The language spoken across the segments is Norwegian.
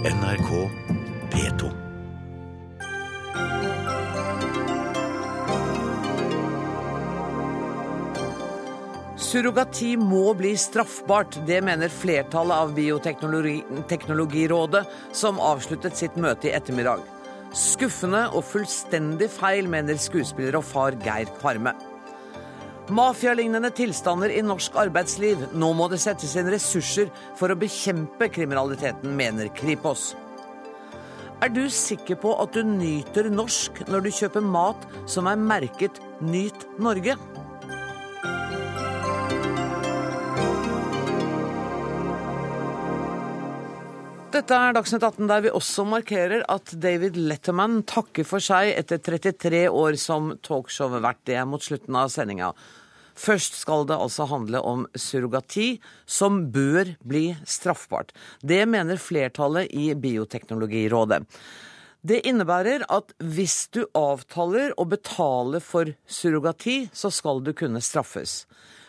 NRK P2. Surrogati må bli straffbart. Det mener flertallet av Bioteknologirådet, som avsluttet sitt møte i ettermiddag. Skuffende og fullstendig feil, mener skuespiller og far Geir Kvarme. Mafialignende tilstander i norsk arbeidsliv. Nå må det settes inn ressurser for å bekjempe kriminaliteten, mener Kripos. Er du sikker på at du nyter norsk når du kjøper mat som er merket Nyt Norge? Dette er Dagsnytt 18, der vi også markerer at David Letterman takker for seg etter 33 år som talkshow-vert. Det er mot slutten av sendinga. Først skal det altså handle om surrogati, som bør bli straffbart. Det mener flertallet i Bioteknologirådet. Det innebærer at hvis du avtaler å betale for surrogati, så skal du kunne straffes.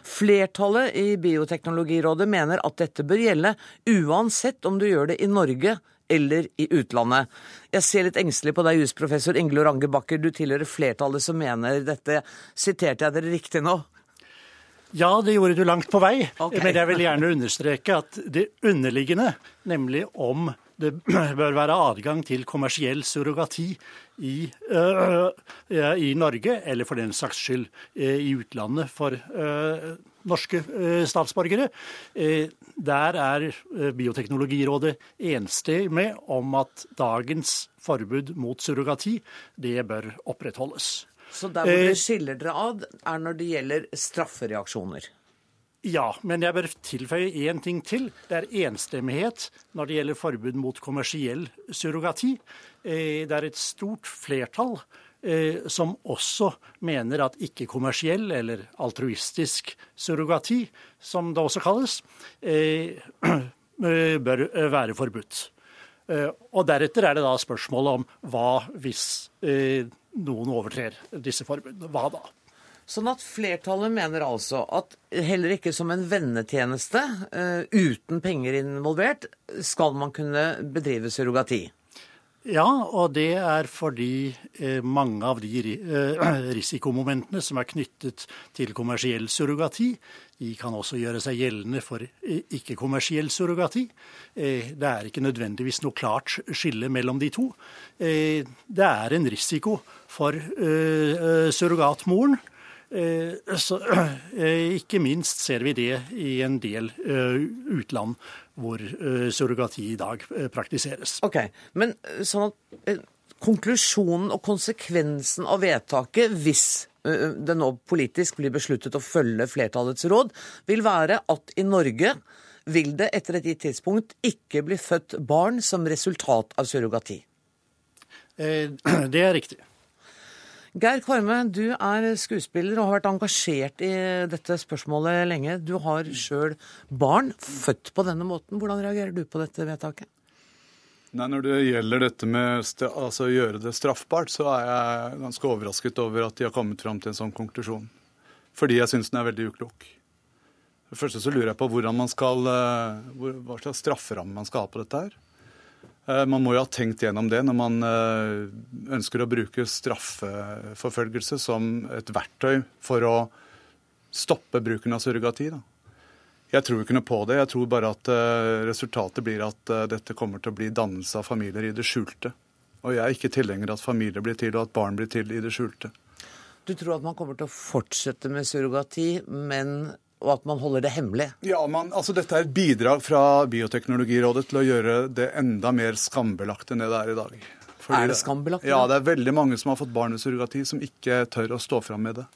Flertallet i Bioteknologirådet mener at dette bør gjelde uansett om du gjør det i Norge eller i utlandet. Jeg ser litt engstelig på deg, jusprofessor Ingelor Range Bakker. Du tilhører flertallet som mener dette. Siterte jeg dere riktig nå? Ja, det gjorde du langt på vei. Okay. Men jeg vil gjerne understreke at det underliggende, nemlig om det bør være adgang til kommersiell surrogati i, uh, i Norge, eller for den saks skyld uh, i utlandet for øh, norske øh, statsborgere. Eh, Der er Bioteknologirådet enstemmig om at dagens forbud mot surrogati, det bør opprettholdes. Så der hvor Eh, dere skiller dere ad, er når det gjelder straffereaksjoner. Ja, men jeg bør tilføye én ting til. Det er enstemmighet når det gjelder forbud mot kommersiell surrogati. Eh, Det er et stort flertall eh, som også mener at ikke-kommersiell eller altruistisk surrogati, som det også kalles, eh, eh, bør eh, være forbudt. Eh, Og deretter er det da spørsmålet om hva hvis eh, noen overtrer disse forbudene. Hva da? Sånn at flertallet mener altså at heller ikke som en vennetjeneste, eh, uten penger involvert, skal man kunne bedrive surrogati. Ja, og det er fordi eh, mange av de eh, risikomomentene som er knyttet til kommersiell surrogati, de kan også gjøre seg gjeldende for eh, ikke-kommersiell surrogati. Det er ikke nødvendigvis noe klart skille mellom de to. Det er en risiko for surrogatmoren. Så, ikke minst ser vi det i en del utland hvor eh, surrogati i dag eh, praktiseres. Ok, Men eh, sånn at konklusjonen og konsekvensen av vedtaket, hvis det nå politisk blir besluttet å følge flertallets råd, vil være at i Norge vil det etter et gitt tidspunkt ikke bli født barn som resultat av surrogati. Det er riktig. Geir Kvarme, du er skuespiller og har vært engasjert i dette spørsmålet lenge. Du har sjøl barn født på denne måten. Hvordan reagerer du på dette vedtaket? Nei, Når det gjelder dette med altså å gjøre det straffbart, så er jeg ganske overrasket over at de har kommet fram til en sånn konklusjon. Fordi jeg syns den er veldig uklok. For det første så lurer jeg på skal, eh, hva slags strafferamme man skal ha på dette her. Eh, Man må jo ha tenkt gjennom det når man eh, ønsker å bruke straffeforfølgelse som et verktøy for å stoppe bruken av surrogati. da. Jeg tror ikke noe på det. Jeg tror bare at eh, resultatet blir at dette kommer til å bli dannelse av familier i det skjulte. Og jeg er ikke tilhenger av at familier blir til, og at barn blir til i det skjulte. Du tror at man kommer til å fortsette med surrogati, men og at man holder det hemmelig? Ja, man, altså Dette er et bidrag fra Bioteknologirådet til å gjøre det enda mer skambelagt enn det det er i dag. Fordi Er det skambelagt Ja, det er veldig mange som har fått barn med surrogati, som ikke tør å stå fram med det.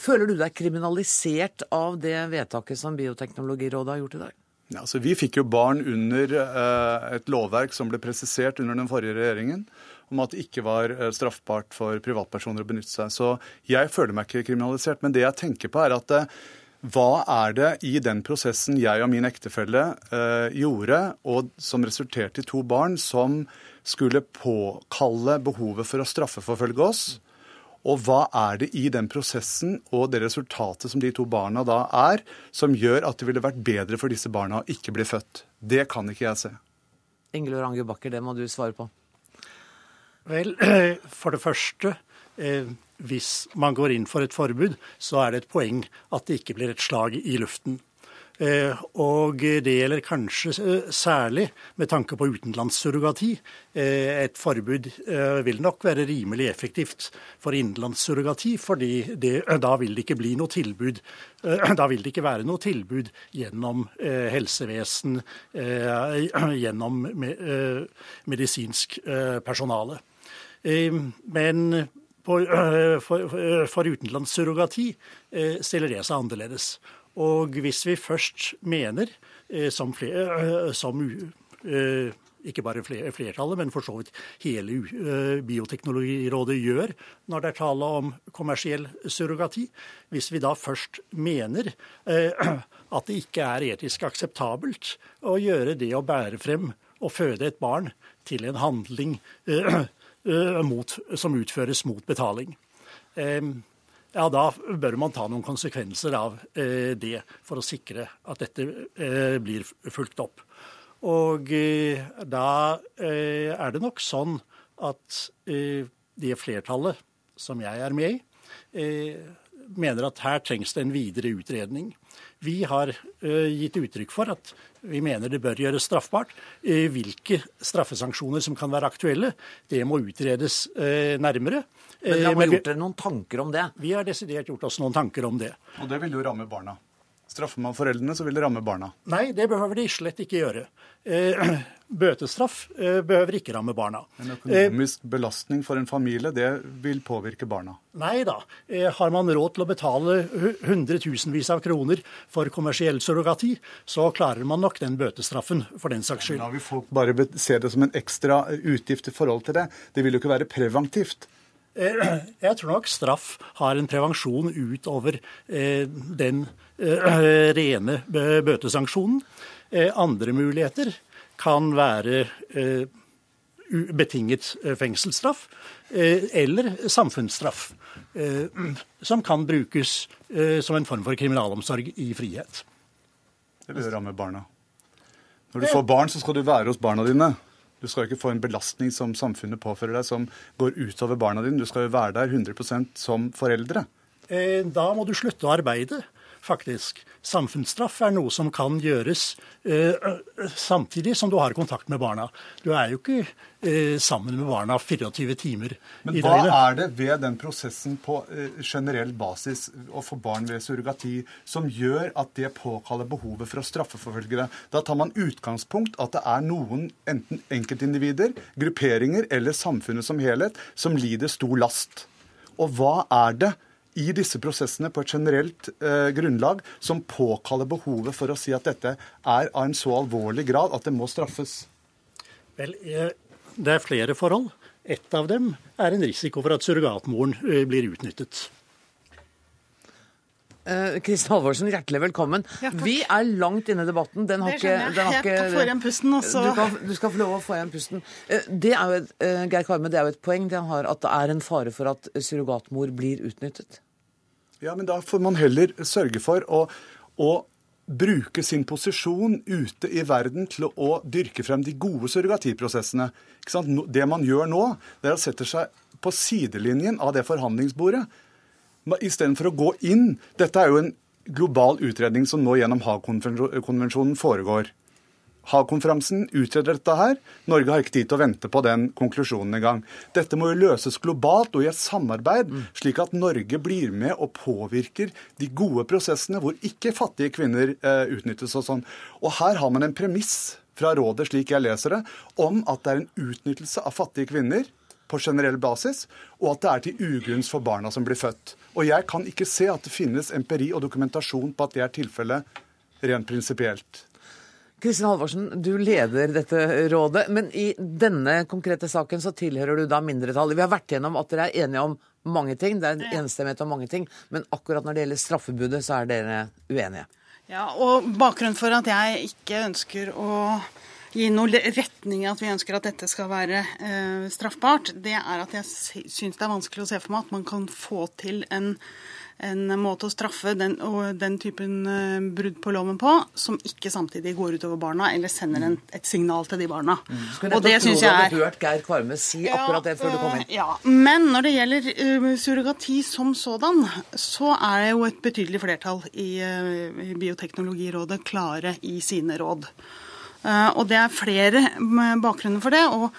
Føler du deg kriminalisert av det vedtaket som Bioteknologirådet har gjort i dag? Ja, altså Vi fikk jo barn under eh, et lovverk som ble presisert under den forrige regjeringen, om at det ikke var eh, straffbart for privatpersoner å benytte seg. Så jeg føler meg ikke kriminalisert. Men det jeg tenker på, er at eh, hva er det i den prosessen jeg og min ektefelle eh, gjorde, og som resulterte i to barn, som skulle påkalle behovet for å straffeforfølge oss? Og hva er det i den prosessen og det resultatet som de to barna da er, som gjør at det ville vært bedre for disse barna å ikke bli født? Det kan ikke jeg se. Ingelor Ange Bakker, det må du svare på. Vel, for det første, eh, hvis man går inn for et forbud, så er det et poeng at det ikke blir et slag i luften. Eh, og det gjelder kanskje eh, særlig med tanke på utenlandssurrogati. Eh, et forbud vil nok være rimelig effektivt for innenlandssurrogati, fordi da vil det ikke bli noe tilbud. Da vil det ikke være noe tilbud gjennom helsevesen, gjennom medisinsk personale. Men for, for utenlandssurrogati stiller det seg annerledes. Og hvis vi først mener, eh, som, flere, eh, som eh, ikke bare flertallet, men for så vidt hele Bioteknologirådet gjør når det er tale om kommersiell surrogati. Hvis vi da først mener at det ikke er etisk akseptabelt å gjøre det å bære frem og føde et barn til en handling mot, som utføres mot betaling ja, da bør man ta noen konsekvenser av eh, det for å sikre at dette eh, blir fulgt opp. Og eh, da eh, er det nok sånn at eh, det flertallet som jeg er med i, eh, mener at her trengs det en videre utredning. Vi har gitt uttrykk for at vi mener det bør gjøres straffbart. hvilke straffesanksjoner som kan være aktuelle, det må utredes nærmere. Men dere har gjort dere noen tanker om det? Vi har desidert gjort oss noen tanker om det. Og det vil jo ramme barna. Straffer man foreldrene, så vil det ramme barna. Nei, det behøver de slett ikke gjøre. Eh, bøtestraff eh, behøver ikke ramme barna. En økonomisk eh, belastning for en familie, det vil påvirke barna? Nei da. Har man råd til å betale hundretusenvis av kroner for kommersiell surrogati, så klarer man nok den bøtestraffen, for den saks skyld. Da vil folk bare se det som en ekstra utgift i forhold til det. Det vil jo ikke være preventivt. Jeg tror nok straff har en prevensjon utover den rene bøtesanksjonen. Andre muligheter kan være betinget fengselsstraff eller samfunnsstraff, som kan brukes som en form for kriminalomsorg i frihet. Det vil ramme barna. Når du får barn, så skal du være hos barna dine. Du skal ikke få en belastning som samfunnet påfører deg, som går utover barna dine. Du skal jo være der 100% som foreldre. Eh, da må du slutte å arbeide faktisk. Samfunnsstraff er noe som kan gjøres eh, samtidig som du har kontakt med barna. Du er jo ikke eh, sammen med barna 24 timer Men i døgnet. Men hva er det ved den prosessen på eh, generell basis å få barn ved surrogati som gjør at det påkaller behovet for å straffeforfølge det? Da tar man utgangspunkt at det er noen, enten enkeltindivider, grupperinger eller samfunnet som helhet, som lider stor last. Og hva er det i disse prosessene på et generelt eh, grunnlag som påkaller behovet for å si at dette er av en så alvorlig grad at det må straffes? Vel, eh, det er flere forhold. Et av dem er en risiko for at surrogatmoren eh, blir utnyttet. Eh, Kristin Halvorsen, hjertelig velkommen. Ja, vi er langt inne i debatten. Den har det skjønner jeg. Den har jeg kan få igjen pusten. Også. Du, kan, du, skal få lov å få igjen pusten. Eh, det er jo et, uh, Geir Karme, det er jo et poeng det har, at det er en fare for at surrogatmor blir utnyttet. Ja, men da får man heller sørge for å, å bruke sin posisjon ute i verden til å dyrke frem de gode surrogatiprosessene. Det man gjør nå, det er å sette seg på sidelinjen av det forhandlingsbordet istedenfor å gå inn. Dette er jo en global utredning som nå gjennom Haag-konvensjonen foregår. Haag-konferansen utreder dette her. Norge har ikke tid til å vente på den konklusjonen engang. Dette må jo løses globalt og i et samarbeid, slik at Norge blir med og påvirker de gode prosessene hvor ikke fattige kvinner eh, utnyttes og sånn. Og her har man en premiss fra rådet, slik jeg leser det, om at det er en utnyttelse av fattige kvinner på generell basis, og at det er til ugunst for barna som blir født. Og jeg kan ikke se at det finnes empiri og dokumentasjon på at det er tilfellet rent prinsipielt. Kristin Halvorsen, du leder dette rådet, men i denne konkrete saken så tilhører du da mindretallet. Vi har vært gjennom at dere er enige om mange ting, det er enstemmighet om mange ting, men akkurat når det gjelder straffebudet, så er dere uenige. Ja, og bakgrunnen for at jeg ikke ønsker å gi noen retning i at vi ønsker at dette skal være eh, straffbart, det er at jeg syns det er vanskelig å se for meg at man kan få til en en måte å straffe den, og den typen eh, brudd på loven på, som ikke samtidig går utover barna eller sender en, et signal til de barna. Skulle Og det syns jeg er hørt Geir Kvarme si akkurat det før du kom inn. Ja, Men når det gjelder uh, surrogati som sådan, så er det jo et betydelig flertall i uh, i Bioteknologirådet klare i sine råd. Eh, Og det er flere mm, bakgrunner for det. Og,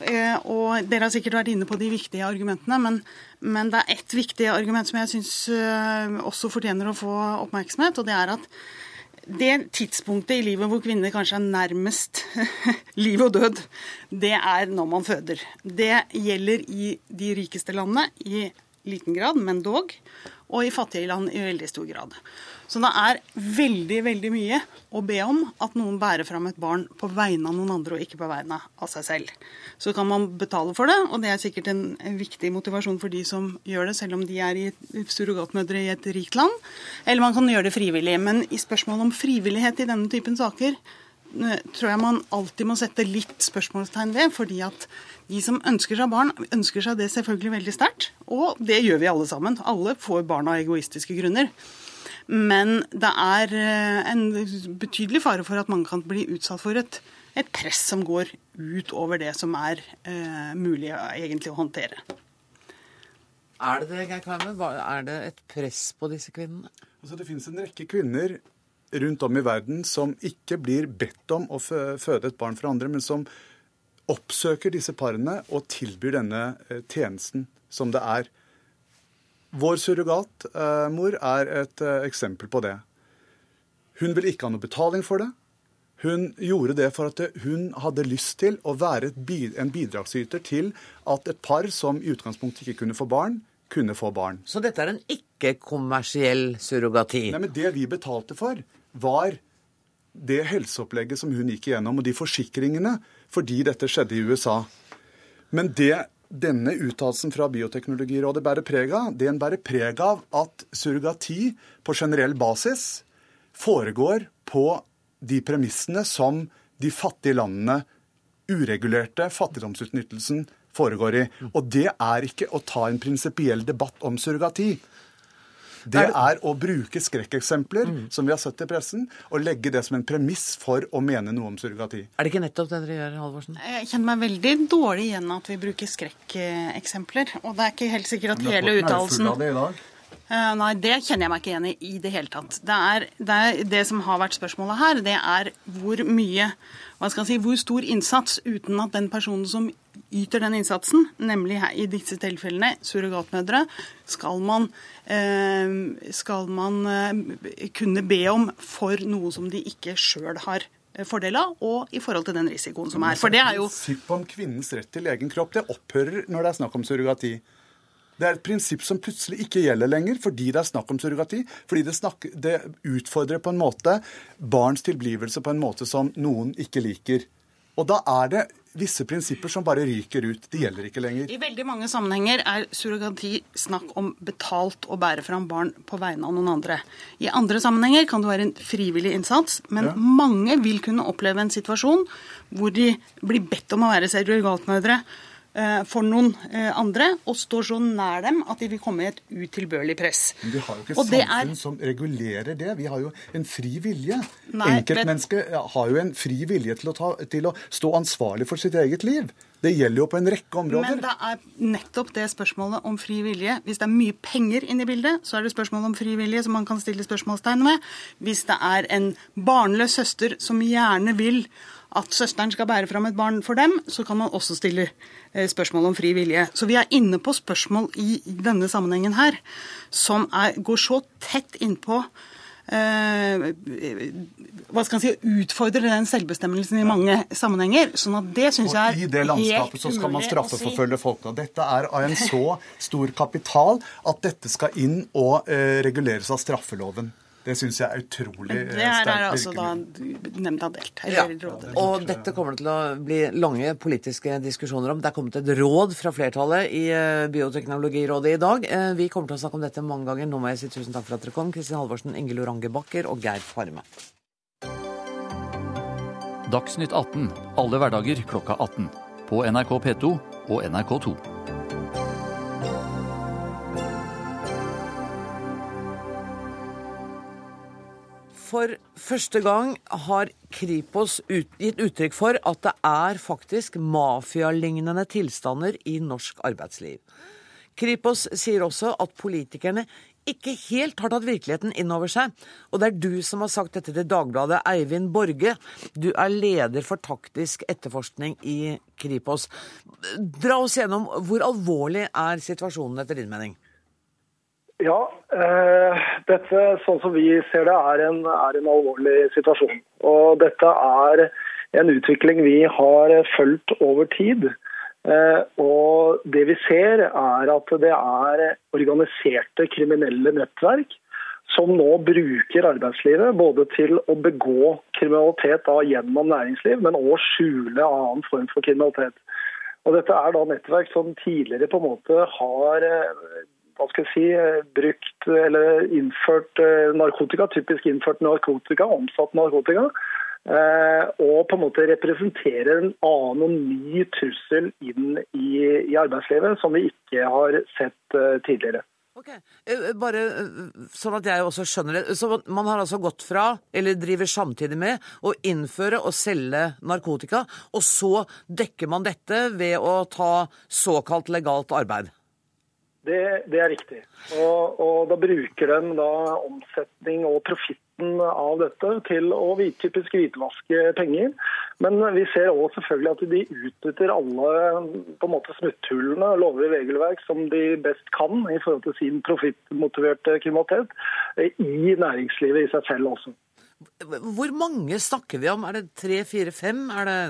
eh, og dere har sikkert vært inne på de viktige argumentene, men, men det er ett viktig argument som jeg syns også fortjener å få oppmerksomhet, og det er at det tidspunktet i livet hvor kvinner kanskje er nærmest liv og død, det er når man føder. Det gjelder i de rikeste landene i liten grad, men dog, og i fattige land i veldig stor grad. Så det er veldig, veldig mye å be om at noen bærer fram et barn på vegne av noen andre, og ikke på vegne av seg selv. Så kan man betale for det, og det er sikkert en, viktig motivasjon for de som gjør det, selv om de er surrogatmødre i et rikt land. Eller man kan gjøre det frivillig. Men i spørsmål om frivillighet i denne typen saker eh, tror jeg man alltid må sette litt spørsmålstegn ved, fordi at de som ønsker seg barn, ønsker seg det selvfølgelig veldig sterkt. Og det gjør vi alle sammen. Alle får barn av egoistiske grunner. Men det er eh, en betydelig fare for at mange kan bli utsatt for et, et press som går utover det som er eh, mulig å- egentlig å håndtere. Er det det, Geir Kvarme? Er det et press på disse kvinnene? Altså, det finnes en rekke kvinner rundt om i verden som ikke blir bedt om å føde et barn fra andre, men som oppsøker disse parene og tilbyr denne eh, tjenesten som det er. Vår surrogatmor er et eh, eksempel på det. Hun ville ikke ha noe betaling for det. Hun gjorde det for at hun hadde lyst til å være en bidragsyter til at et par som i utgangspunktet ikke kunne få barn, kunne få barn. Så dette er en ikke-kommersiell surrogati? Nei, men Det vi betalte for, var det helseopplegget som hun gikk igjennom, og de forsikringene, fordi dette skjedde i USA. Men det denne uttalelsen fra Bioteknologirådet bærer preg av, det en bærer preg av at surrogati på generell basis foregår på de premissene som de fattige landene, uregulerte fattigdomsutnyttelsen, foregår i. Og det er ikke å ta en prinsipiell debatt om surrogati. Det er å bruke skrekkeksempler som vi har sett i pressen, og legge det som en premiss for å mene noe om surrogati. Er det ikke nettopp det dere gjør, Halvorsen? Jeg kjenner meg veldig dårlig igjen at vi bruker skrekkeksempler. Og det er ikke helt sikkert at hele uttalelsen. Eh, Nei, det kjenner jeg meg ikke igjen i i det hele tatt. Det, er, det, er, det som har vært spørsmålet her, det er hvor mye hva skal jeg si, Hvor stor innsats uten at den personen som yter den innsatsen, nemlig her, i disse tilfellene surrogatmødre, skal man, eh, skal man eh, kunne be om for noe som de ikke sjøl har eh, fordel av, og i forhold til den risikoen som er. For det er jo Prinsippet om kvinnens rett til egen kropp det opphører når det er snakk om surrogati. Det er et prinsipp som plutselig ikke gjelder lenger fordi det er snakk om surrogati. Fordi det, snakker, det utfordrer på en måte barns tilblivelse på en måte som noen ikke liker. Og da er det visse prinsipper som bare ryker ut. De gjelder ikke lenger. I veldig mange sammenhenger er surrogati snakk om betalt å bære fram barn på vegne av noen andre. I andre sammenhenger kan det være en frivillig innsats, men mange vil kunne oppleve en situasjon hvor de blir bedt om å være surrogatmødre for noen eh, andre, og står så nær dem at de vil komme i et utilbørlig press. Men vi har jo ikke Og samfunn er- som regulerer det. Vi har jo en fri vilje. Enkeltmennesket har jo en fri vilje til å, ta, til å stå ansvarlig for sitt eget liv. Det gjelder jo på en rekke områder. Men det er nettopp det spørsmålet om fri vilje. Hvis det er mye penger inne i bildet, så er det spørsmål om fri vilje som man kan stille spørsmålstegn ved. Hvis det er en barnløs søster som gjerne vil at søsteren skal bære fram et barn for dem, så kan man også stille eh, spørsmål om fri vilje. Så vi er inne på spørsmål i denne sammenhengen her som er, går så tett innpå Uh, hva skal man si, utfordrer den selvbestemmelsen i mange sammenhenger. sånn at det synes jeg Og si. i det landskapet så skal man straffeforfølge si. straffeforfølge folk. Og dette er av en så stor kapital at dette skal inn og uh, reguleres av straffeloven. Det syns jeg er utrolig sterkt. Det her er altså da nemnda delt. Ja, rådet. og dette kommer det til å bli lange politiske diskusjoner om. Det er kommet et råd fra flertallet i eh, Bioteknologirådet i dag. Eh, Vi kommer til å snakke om dette mange ganger. Nå må jeg si tusen takk for at dere kom. Kristin Halvorsen, Inge Lorange Bakker og Geir Farme. Dagsnytt 18 alle hverdager klokka 18. På NRK P2 og NRK2. For første gang har Kripos ut, gitt uttrykk for at det er faktisk mafialignende tilstander i norsk arbeidsliv. Kripos sier også at politikerne ikke helt har tatt virkeligheten inn over seg. Og det er du som har sagt dette til Dagbladet, Eivind Borge. Du er leder for taktisk etterforskning i Kripos. Dra oss gjennom hvor alvorlig er situasjonen etter din mening? Ja, eh, dette sånn som vi ser det er en, er en alvorlig situasjon. Og dette er en utvikling vi har fulgt over tid. Eh, og det vi ser er at det er organiserte kriminelle nettverk som nå bruker arbeidslivet både til å begå kriminalitet da gjennom næringsliv, men òg skjule annen form for kriminalitet. Og Dette er da nettverk som tidligere på en måte har eh, hva skal jeg si, brukt eller innført eh, narkotika, typisk innført narkotika, omsatt narkotika. Eh, og på en måte representerer en annen og ny trussel inn i, i arbeidslivet som vi ikke har sett tidligere. Ok, Bare sånn at jeg også skjønner det. Så Man har altså gått fra, eller driver samtidig med, å innføre og selge narkotika, og så dekker man dette ved å ta såkalt legalt arbeid? Det, det er riktig. Og, og, da bruker de da omsetning og profitten av dette til å typisk hvitvaske penger. Men vi ser også selvfølgelig at de utnytter alle på en måte smutthullene, lover i regelverk, som de best kan i forhold til sin profittmotiverte kriminalitet, i næringslivet i seg selv også. Hvor mange snakker vi om? Er det tre, fire, fem? Er det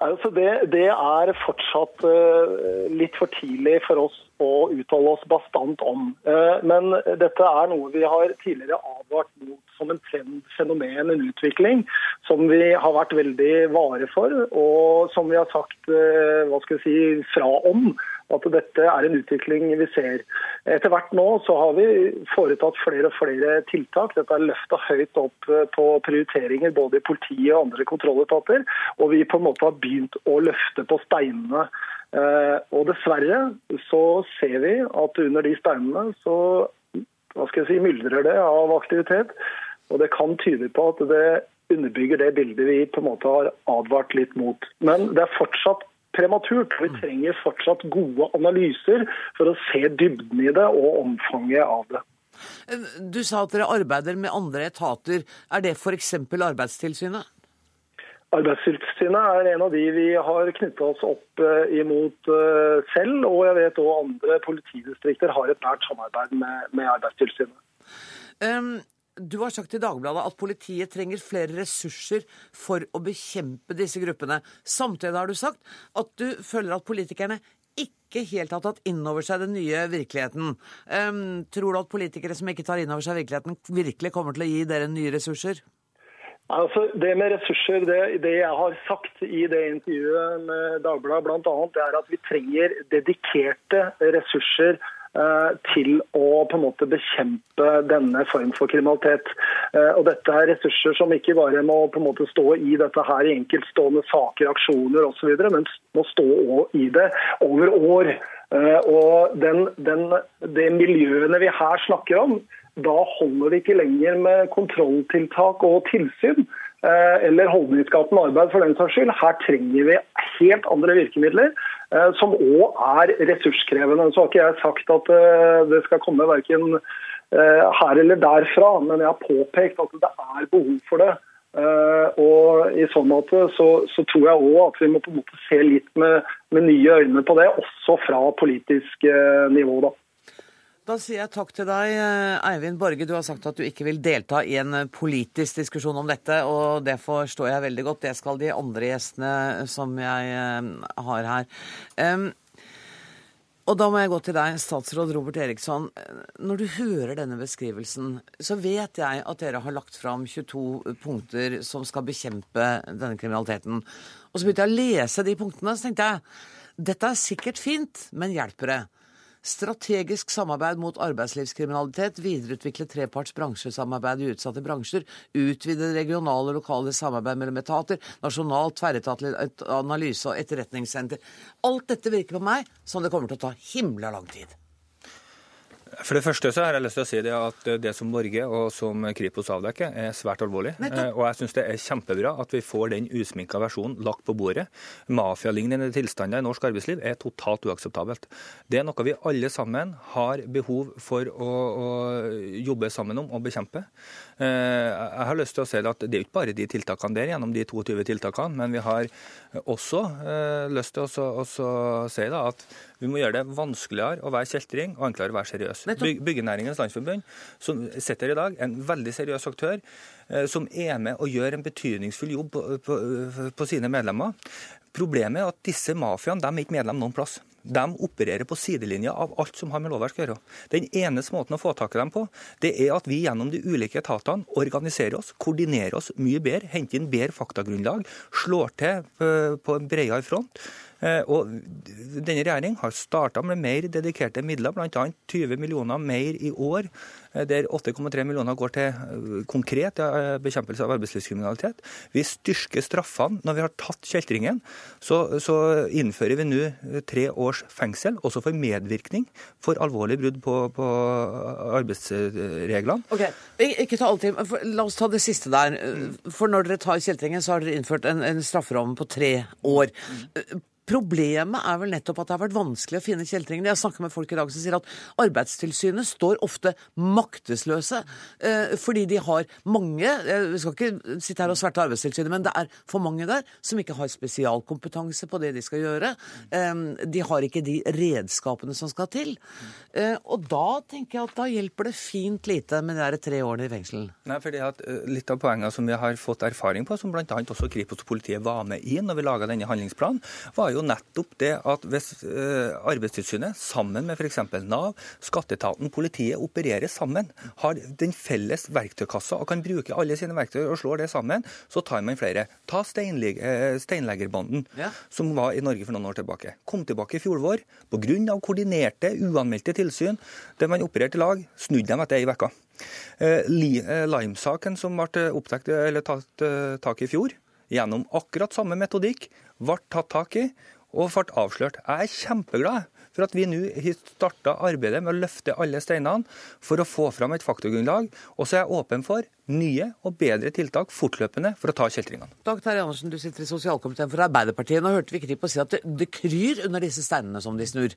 Altså det, det, er fortsatt uh, litt for tidlig for oss å uttale oss bastant om. Uh, men dette er noe vi har tidligere advart mot som en trend, fenomen, en utvikling, som vi har vært veldig vare for, og som vi har sagt uh, hva skal vi si, fra om at dette er en utvikling vi ser. Etter hvert nå så har vi foretatt flere og flere tiltak. Dette er løfta høyt opp eh, på prioriteringer både i politiet og andre kontrolletater. Og vi på en måte har begynt å løfte på steinene. Eh, og dessverre så ser vi at under de steinene så hva skal jeg si, myldrer det av aktivitet. Og det kan tyde på at det underbygger det bildet vi på en måte har advart litt mot. Men det er fortsatt prematurt. Vi trenger fortsatt gode analyser for å se dybden i det og omfanget av det. Du sa at dere arbeider med andre etater. Er det f.eks. Arbeidstilsynet? Arbeidstilsynet er en av de vi har knytta oss opp eh, imot eh, selv. Og jeg vet òg andre politidistrikter har et nært samarbeid med, med Arbeidstilsynet. Um, du har sagt til Dagbladet at politiet trenger flere ressurser for å bekjempe disse gruppene. Samtidig har du sagt at du føler at politikerne ikke helt har tatt inn over seg den nye virkeligheten. Um, tror du at politikere som ikke tar inn over seg virkeligheten, virkelig kommer til å gi dere nye ressurser? Altså, det med ressurser, det, det, jeg har sagt i det intervjuet med Dagbladet bl.a., er at vi trenger dedikerte ressurser til å på en måte bekjempe denne form for kriminalitet. Eh, og Dette er ressurser som ikke bare må på en måte stå i dette her i enkeltstående saker, aksjoner osv., men må stå i det over år. Eh, og den, den, Det miljøene vi her snakker om, da holder det ikke lenger med kontrolltiltak og tilsyn. Eller holdningsskapende arbeid for den saks skyld. Her trenger vi helt andre virkemidler. Eh, som òg er ressurskrevende. Så har ikke jeg sagt at eh, det skal komme verken eh, her eller derfra, men jeg har påpekt at det er behov for det. Og I sånn måte så, så tror jeg òg at vi må på en måte se litt med, med nye øyne på det, også fra politisk nivå. da. Da sier jeg takk til deg, Eivind Borge. Du har sagt at du ikke vil delta i en politisk diskusjon om dette, og det forstår jeg veldig godt. Det skal de andre gjestene som jeg eh, har her. og da må jeg gå til deg, statsråd Robert Eriksson. Når du hører denne beskrivelsen, så vet jeg at dere har lagt fram 22 punkter som skal bekjempe denne kriminaliteten. Og så begynte jeg å lese de punktene, så tenkte jeg dette er sikkert fint, men hjelper det? Strategisk samarbeid mot arbeidslivskriminalitet. Videreutvikle treparts bransjesamarbeid i utsatte bransjer. Utvide regionale og lokale samarbeid mellom etater. Nasjonalt tverretatlig analyse- og etterretningssenter. Alt dette virker på meg som det kommer til å ta himla lang tid. For det første så har jeg lyst til å si det at det som Norge og som Kripos avdekker, er svært alvorlig. Eh, Og jeg syns det er kjempebra at vi får den usminka versjonen lagt på bordet. Mafialignende tilstander i norsk arbeidsliv er totalt uakseptabelt. Det er noe vi alle sammen har behov for å, å jobbe sammen om og bekjempe. Eh, Jeg har lyst til å si at det er ikke bare de tiltakene der gjennom de 22 tiltakene, men vi har også eh, lyst til å også si at vi må gjøre det vanskeligere å være kjeltring og enklere å være seriøs. Byggenæringens Landsforbund, som sitter i dag, er en veldig seriøs aktør, eh, som er med og gjør en betydningsfull jobb på, på, på sine medlemmer. Problemet er at disse mafiaene er ikke medlem noen plass. De opererer på sidelinja av alt som har med lovverk å gjøre. Den eneste måten å få tak i dem på, det er at vi gjennom de ulike etatene organiserer oss, koordinerer oss mye bedre, henter inn bedre faktagrunnlag, slår til eh, på en bredere front. Eh, Og denne regjering har starta med mer dedikerte midler, bl.a. 20 millioner mer i år, der 8,3 millioner går til eh, konkret eh, bekjempelse av arbeidslivskriminalitet. Vi styrker straffene. Når vi har tatt kjeltringen, så, så innfører vi nå eh, tre års fengsel, også for medvirkning for alvorlige brudd på, på arbeidsreglene. Ok, Ikke ta all tid, men for- La oss ta det siste der. For når dere tar kjeltringen, så har dere innført en, en strafferamme på tre år. Problemet er vel nettopp at det har vært vanskelig å finne kjeltringene. Jeg snakker med folk i dag som sier at Arbeidstilsynet står ofte maktesløse eh, fordi de har mange eh, Vi skal ikke sitte her og sverte Arbeidstilsynet, men det er for mange der som ikke har spesialkompetanse på det de skal gjøre. De har ikke de redskapene som skal til. Eh, og da tenker jeg at da hjelper det fint lite med de tre årene i fengsel. Nei, fordi at Litt av poengene som vi har fått erfaring på, som bl.a. også Kripos og politiet var med i når vi laga denne handlingsplanen, var jo nettopp det at hvis eh, Arbeidstilsynet sammen med f.eks. Nav, skatteetaten, politiet opererer sammen, har den felles verktøykassa og kan bruke alle sine verktøy og slår det sammen, så tar man flere. Ta eh, steinleggerbanden, Ja. som var i Norge for noen år tilbake. Kom tilbake i fjor vår pga. koordinerte, uanmeldte tilsyn der man opererte i lag, snudde dem etter ei uke. Eh, Lime-saken som ble opptatt, eller tatt tak i i fjor, gjennom akkurat samme metodikk, ble tatt tak i og ble avslørt. Jeg er kjempeglad for at vi nå har starta arbeidet med å løfte alle steinene for å få fram et faktagrunnlag. Og så er jeg åpen for nye og bedre tiltak fortløpende for å ta kjeltringene. Dag Terje Andersen, du sitter i sosialkomiteen for Arbeiderpartiet. Nå hørte vi Kripos si at det, det kryr under disse steinene som de snur.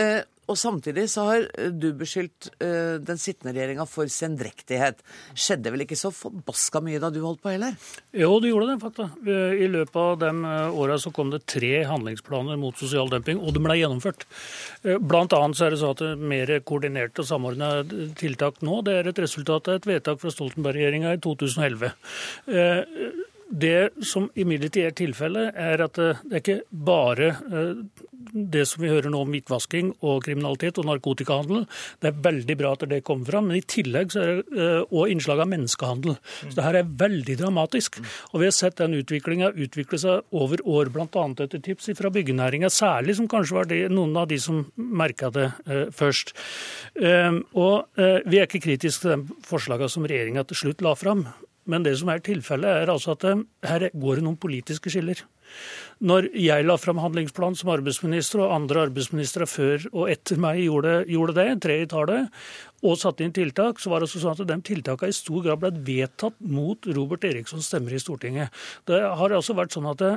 Eh, og samtidig så har eh, du beskyldt eh, den sittende regjeringa for sendrektighet. Skjedde vel ikke så forbaska mye da du holdt på heller? Jo, det gjorde det, faktisk. I løpet av de åra så kom det tre handlingsplaner mot sosial dumping, og de ble gjennomført. Eh, Blant annet så er det sånn at mer koordinerte og samordna tiltak nå, det er et resultat av et vedtak fra Stoltenberg-regjeringa i 2011. Eh, Det som imidlertid er tilfellet, er at eh, det er ikke bare eh, det som vi hører nå om hvitvasking og kriminalitet og narkotikahandel. Det er veldig bra at det kommer fram, men i tillegg er det òg også innslag av menneskehandel. Så det her er veldig dramatisk. Og vi har sett den utviklinga utvikle seg over år, bl.a. etter tips fra byggenæringa, særlig som kanskje var det, noen av de som merka det eh, først. Eh, og eh, vi er ikke kritiske til de forslagene som regjeringa til slutt la fram. Men det som er tilfellet, er altså at eh, her går det noen politiske skiller. Når jeg la fram handlingsplan som arbeidsminister, og andre arbeidsministre før og etter meg gjorde, gjorde det, tre i tallet, og satte inn tiltak, så var det sånn at de tiltakene i stor grad ble vedtatt mot Robert Erikssons stemmer i Stortinget. Det har altså vært sånn at det,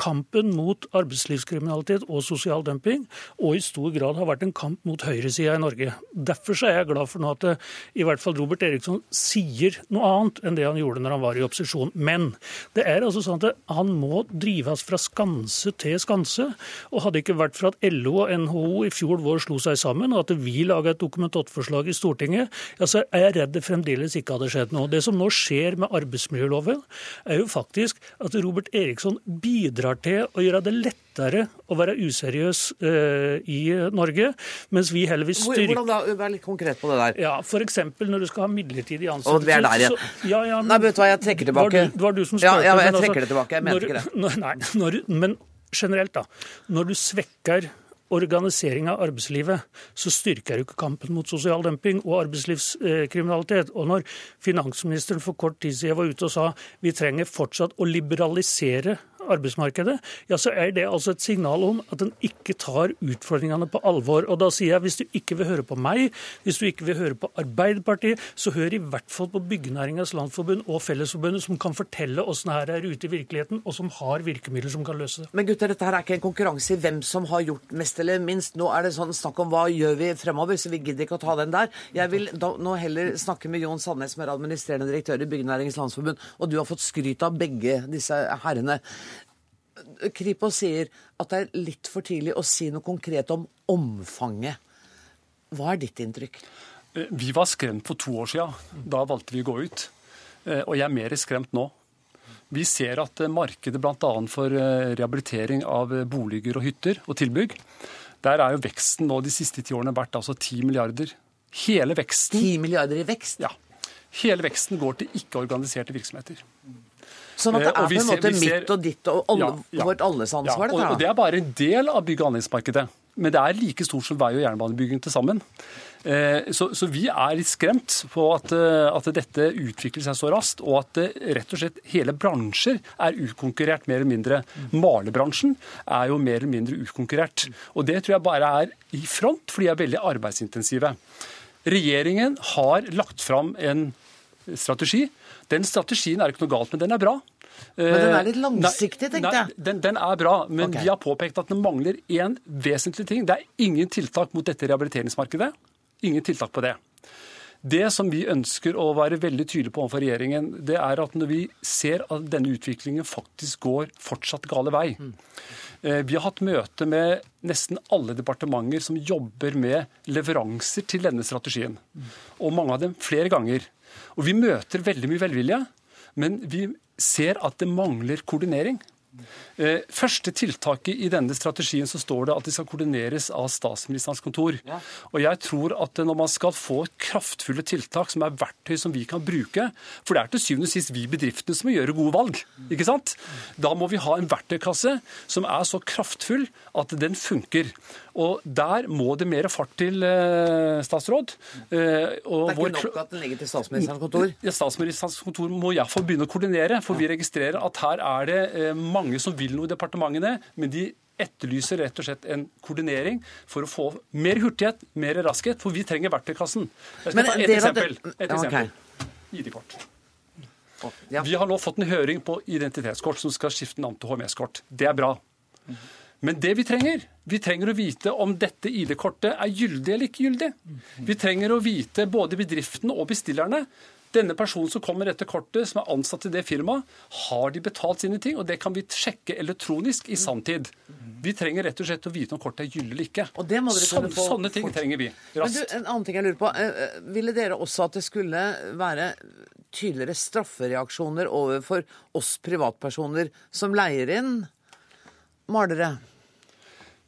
kampen mot arbeidslivskriminalitet og sosial dumping, og i stor grad har vært en kamp mot høyresida i Norge. Derfor er jeg glad for nå at i hvert fall Robert Eriksson sier noe annet enn det han gjorde når han var i opposisjon. Men det er altså sånn at han må drives fra skanse til skanse. Og hadde det ikke vært for at LO og NHO i fjor vår slo seg sammen, og at vi laga et Dokument 8-forslag i Stortinget, ja, så er jeg redd det fremdeles ikke hadde skjedd noe. Det som nå skjer med arbeidsmiljøloven, er jo faktisk at Robert Eriksson bidrar til å gjøre det lettere å være useriøs eh, i Norge, mens vi heller vil styrke Hvordan da? Vær litt konkret på det der. ja, F.eks. når du skal ha midlertidig Og ansettelse. vi er der igjen. så- ja, ja, Nei, vet du hva, jeg trekker tilbake. Det var du, var du som Ja, spurte. ja, jeg men altså, trekker det tilbake. Jeg mente ikke det. Når, nei, når, men generelt, da. Når du svekker organisering av arbeidslivet, så styrker du ikke kampen mot sosial dumping og arbeidslivskriminalitet. Og når finansministeren for kort tid siden var ute og sa vi trenger fortsatt å liberalisere arbeidsmarkedet, ja, så er det altså et signal om at en ikke tar utfordringene på alvor. Og da sier jeg hvis du ikke vil høre på meg, hvis du ikke vil høre på Arbeiderpartiet, så hør i hvert fall på Byggenæringens Landsforbund og Fellesforbundet, som kan fortelle åssen det er ute i virkeligheten, og som har virkemidler som kan løse det. Men gutter, dette her er ikke en konkurranse i hvem som har gjort mest eller minst. Nå er det sånn snakk om hva gjør vi fremover, så vi gidder ikke å ta den der. Jeg vil da, nå heller snakke med Jon Sandnes, som er administrerende direktør i Byggenæringens Landsforbund, og du har fått skryt av begge disse herrene. Kripos sier at det er litt for tidlig å si noe konkret om omfanget. Hva er ditt inntrykk? Eh, Vi var skremt for to år siden. Da valgte vi å gå ut. Eh, Og jeg er mer skremt nå. Vi ser at eh, markedet bl.a. for eh, rehabilitering av boliger og hytter og tilbygg, der er jo veksten nå de siste ti årene vært altså 10 milliarder. Hele veksten 10 milliarder i vekst? Ja. Hele veksten går til ikke-organiserte virksomheter. Sånn at det Eh, er på en måte ser- mitt og ditt og alle, Ja, ja. vårt alles ansvar, Ja, og, dette og det er bare en del av bygg- og anleggsmarkedet. Men det er like stort som vei- og jernbanebygging til sammen. Eh, Så, så vi er litt skremt på at, eh, at dette utvikler seg så raskt, og at rett og slett hele bransjer er utkonkurrert mer eller mindre. Malerbransjen er jo mer eller mindre utkonkurrert. Og det tror jeg bare er i front, fordi de er veldig arbeidsintensive. Regjeringen har lagt fram en strategi. Den strategien er ikke noe galt med, den er bra. Men den er litt Eh, langsiktig, nei, tenkte nei, jeg. Den, den er bra, men okay. vi har påpekt at den mangler én vesentlig ting. Det er ingen tiltak mot dette rehabiliteringsmarkedet. Ingen tiltak på det. Det som vi ønsker å være veldig tydelige på overfor regjeringen, det er at når vi ser at denne utviklingen faktisk går fortsatt gale vei Eh, Vi har hatt møte med nesten alle departementer som jobber med leveranser til denne strategien. Og mange av dem flere ganger. Og vi møter veldig mye velvilje, men vi ser at det mangler koordinering. Eh, Første tiltaket i denne strategien så står det at de skal koordineres av statsministerens kontor. Og jeg tror at når man skal få kraftfulle tiltak som er verktøy som vi kan bruke, for det er til syvende og sist vi bedriftene som må gjøre gode valg, ikke sant? Da må vi ha en verktøykasse som er så kraftfull at den funker. Og der må det mer fart til, eh, statsråd. Eh, og Det er ikke vår... nok at den ligger til statsministerens kontor. ja, Statsministerens kontor må iallfall begynne å koordinere, for vi registrerer at her er det eh, mange som vil noe i departementene, men de etterlyser rett og slett en koordinering for å få mer hurtighet, mer raskhet, for vi trenger verktøykassen. Jeg skal Men ta et eksempel. Et eksempel. Okay. ID-kort. Ja. Vi har nå fått en høring på identitetskort som skal skifte navn til HMS-kort. Det er bra. Men det vi trenger, vi trenger å vite om dette ID-kortet er gyldig eller ikke gyldig. Vi trenger å vite både bedriftene og bestillerne. Denne personen som kommer med dette kortet, som er ansatt i det firmaet, har de betalt sine ting? Og det kan vi sjekke elektronisk i sanntid. Vi trenger rett og slett å vite om kortet er gyldig eller ikke. Sånne, sånne ting trenger vi Men du, en annen ting jeg lurer på. eh, eh, Ville dere også at det skulle være tydeligere straffereaksjoner overfor oss privatpersoner som leier inn malere?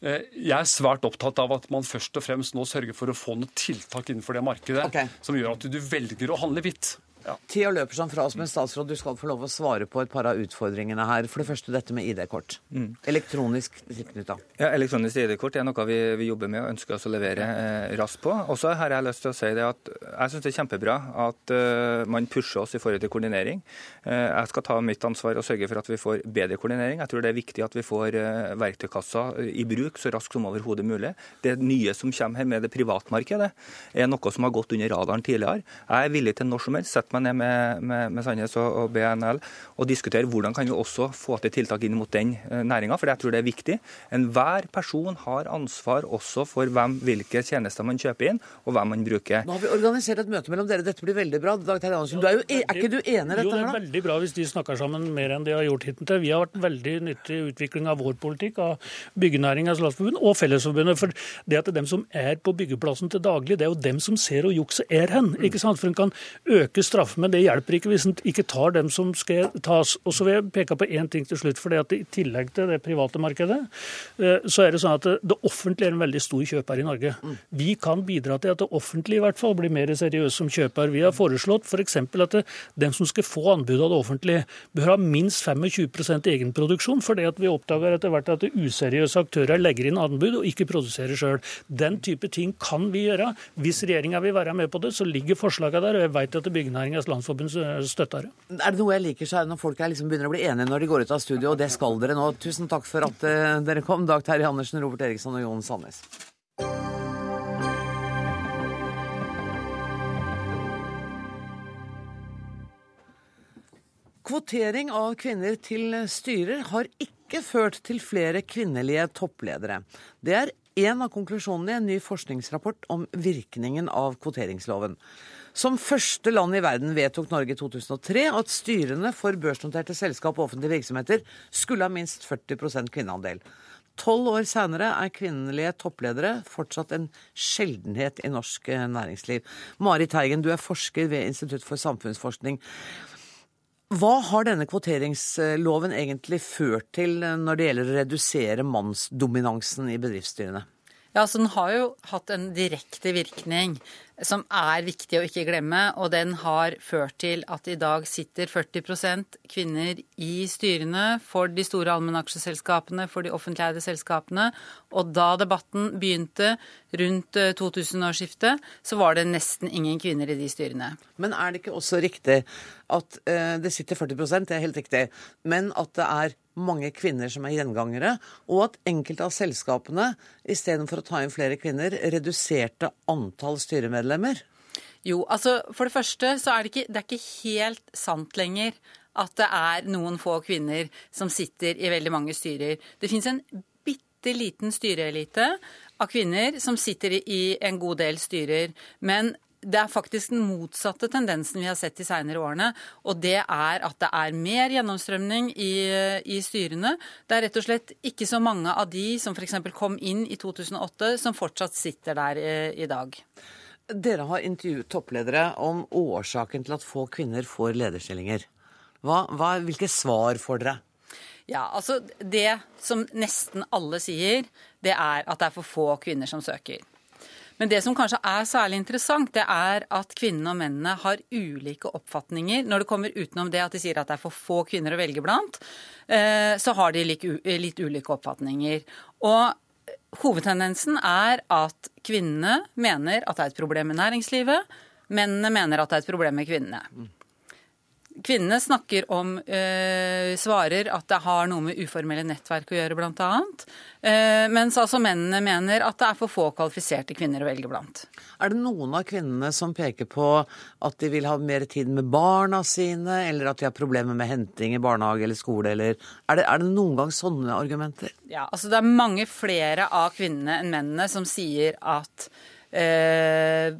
Eh, Jeg er svært opptatt av at man først og fremst nå sørger for å få noen tiltak innenfor det markedet okay. som gjør at du velger å handle hvitt. Ja. Tida løper sånn fra oss, men statsråd, du skal få lov å svare på et par av utfordringene her. For det første dette med ID-kort. Mm. Elektronisk tilknytta. Ja, Elektronisk ID-kort er noe vi, vi jobber med og ønsker oss å levere eh, raskt på. Og så har jeg lyst til å si det at jeg syns det er kjempebra at uh, man pusher oss i forhold til koordinering. Uh, jeg skal ta mitt ansvar og sørge for at vi får bedre koordinering. Jeg tror det er viktig at vi får uh, verktøykassa i bruk så raskt som overhodet mulig. Det nye som kommer her med det privatmarkedet, er noe som har gått under radaren tidligere. Jeg er villig til når som helst sette meg ned med, med, med Sandnes og, og BNL og diskutere hvordan kan vi også få til tiltak inn mot den eh, næringa, for jeg tror det er viktig. Enhver person har ansvar også for hvem, hvilke tjenester man kjøper inn, og hvem man bruker. Nå har vi organisert et møte mellom dere. Dette blir veldig bra. Dag Terje Andersen, du er, jo, e- er ikke du enig i dette? Jo, det her, er da? veldig bra hvis de snakker sammen mer enn de har gjort hittil. Vi har vært veldig nyttig i utvikling av vår politikk, av Byggenæringens Landsforbund og Fellesforbundet. For det at det er dem som er på byggeplassen til daglig, det er jo dem som ser hvor jukset er hen. ikke sant? For en kan øke straffen, men det hjelper ikke hvis en ikke tar dem som skal tas. Og så vil jeg peke på én ting til slutt. for det at I tillegg til det private markedet, eh, så er det sånn at det- det offentlige er en veldig stor kjøper i Norge. Vi kan bidra til at det offentlige i hvert fall blir mer seriøse som kjøper. Vi har foreslått f.eks. at dem som skal få anbud av det offentlige, bør ha minst 25 egenproduksjon, fordi at vi oppdager etter hvert at useriøse aktører legger inn anbud og ikke produserer sjøl. Den type ting kan vi gjøre. Hvis regjeringa vil være med på det, så ligger forslagene der. og jeg vet at Byggenæringens Fagforeningenes Landsforbunds støttere. Er det noe jeg liker, så er det når folk liksom begynner å bli enige når de går ut av studio, og det skal dere nå. Tusen takk for at uh, dere kom, Dag Terje Andersen, Robert Eriksson og Jon Sandnes. Kvotering av kvinner til styrer har ikke ført til flere kvinnelige toppledere. Det er en av konklusjonene i en ny forskningsrapport om virkningen av kvoteringsloven. Som første land i verden vedtok Norge i 2003 at styrene for børsnoterte selskap og offentlige virksomheter skulle ha minst 40% kvinneandel. Tolv år senere er kvinnelige toppledere fortsatt en sjeldenhet i norsk næringsliv. Marit Teigen, du er forsker ved Institutt for samfunnsforskning. Hva har denne kvoteringsloven egentlig ført til når det gjelder å redusere mannsdominansen i bedriftsstyrene? Ja, altså Den har jo hatt en direkte virkning som er viktig å ikke glemme. Og den har ført til at i dag sitter 40% kvinner i styrene for de store allmennaksjeselskapene, for de offentlige selskapene. Og da debatten begynte rundt 2000-årsskiftet, eh, så var det nesten ingen kvinner i de styrene. Men er det ikke også riktig at uh, det sitter 40 det er helt riktig, men at det er mange kvinner som er gjengangere, og at enkelte av selskapene istedenfor å ta inn flere kvinner, reduserte antall styremedlemmer? Jo, altså for det første så er det ikke, det er ikke helt sant lenger at det er noen få kvinner som sitter i veldig mange styrer. Det fins en bitte liten styreelite av kvinner som sitter i en god del styrer. Men det er faktisk den motsatte tendensen vi har sett de senere årene. Og det er at det er mer gjennomstrømning i, i styrene. Det er rett og slett ikke så mange av de som f.eks. kom inn i 2008, som fortsatt sitter der i, i dag. Dere har intervjuet toppledere om årsaken til at få kvinner får lederstillinger. Hva, hva, hvilke svar får dere? Ja, altså Det som nesten alle sier, det er at det er for få kvinner som søker. Men det som kanskje er særlig interessant, det er at kvinnene og mennene har ulike oppfatninger. Når det kommer utenom det at de sier at det er for få kvinner å velge blant, eh, så har de litt ulike oppfatninger. Og hovedtendensen er at kvinnene mener at det er et problem med næringslivet. Mennene mener at det er et problem med kvinnene. Kvinnene snakker om, eh, svarer at det har noe med uformelle nettverk å gjøre, bl.a. Eh, mens altså mennene mener at det er for få kvalifiserte kvinner å velge blant. Er det noen av kvinnene som peker på at de vil ha mer tid med barna sine, eller at de har problemer med henting i barnehage eller skole, eller er det, er det noen gang sånne argumenter? Ja, altså det er mange flere av kvinnene enn mennene som sier at eh,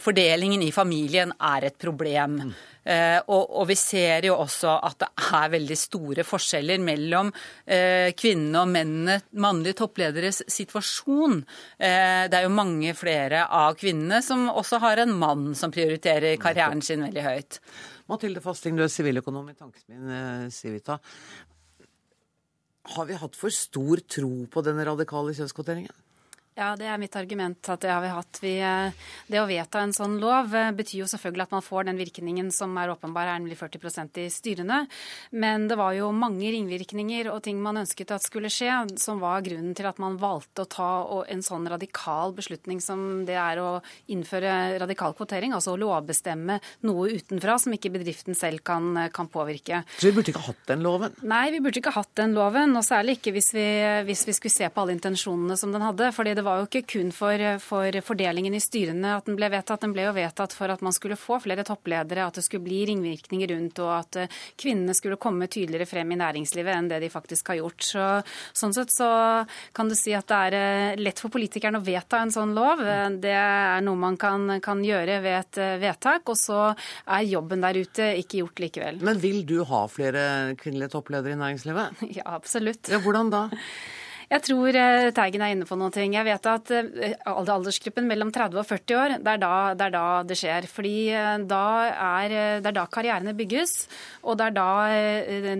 fordelingen i familien er et problem. Mm. Eh, og, og, vi ser jo også at det er veldig store forskjeller mellom eh, kvinnene og mennene, mannlige topplederes situasjon. Eh, det er jo mange flere av kvinnene som også har en mann som prioriterer karrieren sin veldig høyt. Mathilde Fasting, du er siviløkonom i Tankesmien Civita. Har vi hatt for stor tro på denne radikale kjønnskvoteringen? Ja, det er mitt argument. at Det har vi hatt. Vi, eh, det å vedta en sånn lov eh, betyr jo selvfølgelig at man får den virkningen som er åpenbar, er nemlig 40% i styrene. Men det var jo mange ringvirkninger og ting man ønsket at skulle skje, som var grunnen til at man valgte å ta en sånn radikal beslutning som det er å innføre radikal kvotering, altså å lovbestemme noe utenfra som ikke bedriften selv kan, kan påvirke. Så vi burde ikke hatt den loven? Nei, vi burde ikke hatt den loven. Og særlig ikke hvis vi, hvis vi skulle se på alle intensjonene som den hadde. fordi det var jo ikke kun for, for, fordelingen i styrene at den ble vedtatt. Den ble jo vedtatt for at man skulle få flere toppledere, at det skulle bli ringvirkninger rundt, og at eh, kvinnene skulle komme tydeligere frem i næringslivet enn det de faktisk har gjort. Så, sånn sett så kan du si at det er eh, lett for politikerne å vedta en sånn lov. Det er noe man kan, kan gjøre ved et eh, vedtak, og så er jobben der ute ikke gjort likevel. Men vil du ha flere kvinnelige toppledere i næringslivet? Ja, absolutt. Ja, hvordan da? Jeg tror eh, Teigen er inne på noe. Jeg vet at eh, aldersgruppen mellom 30 og 40 år, det er da det, er da det skjer. Fordi eh, er, det er da karrierene bygges, og det er da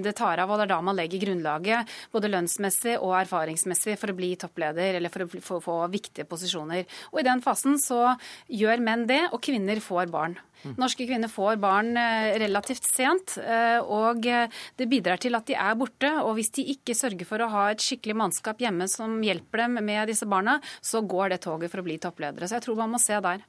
det tar av, og det er da man legger grunnlaget både lønnsmessig og erfaringsmessig for å bli toppleder eller for å få viktige posisjoner. Og i den fasen så gjør menn det, og kvinner får barn. Norske kvinner får barn eh, relativt sent, eh, og eh, det bidrar til at de er borte. Og hvis de ikke sørger for å ha et skikkelig mannskap hjemme som hjelper dem med disse barna, så går det toget for å bli toppledere. Så jeg tror man må se der.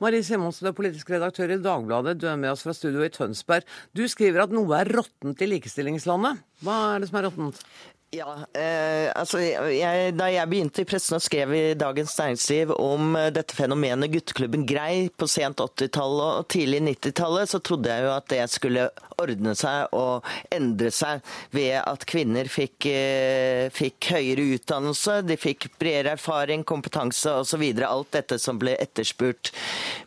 Marie Simonsen, du er politisk redaktør i Dagbladet. Du er med oss fra studio i Tønsberg. Du skriver at noe er råttent i likestillingslandet. Hva er det som er råttent? Ja, eh, altså jeg, Da jeg begynte i pressen og skrev i Dagens Næringsliv om eh, dette fenomenet gutteklubben Grei på sent 80-tallet og tidlig 90-tallet, så trodde jeg jo at det skulle ordne seg og endre seg ved at kvinner fikk, eh, fikk høyere utdannelse, de fikk bredere erfaring, kompetanse osv. Alt dette som ble etterspurt.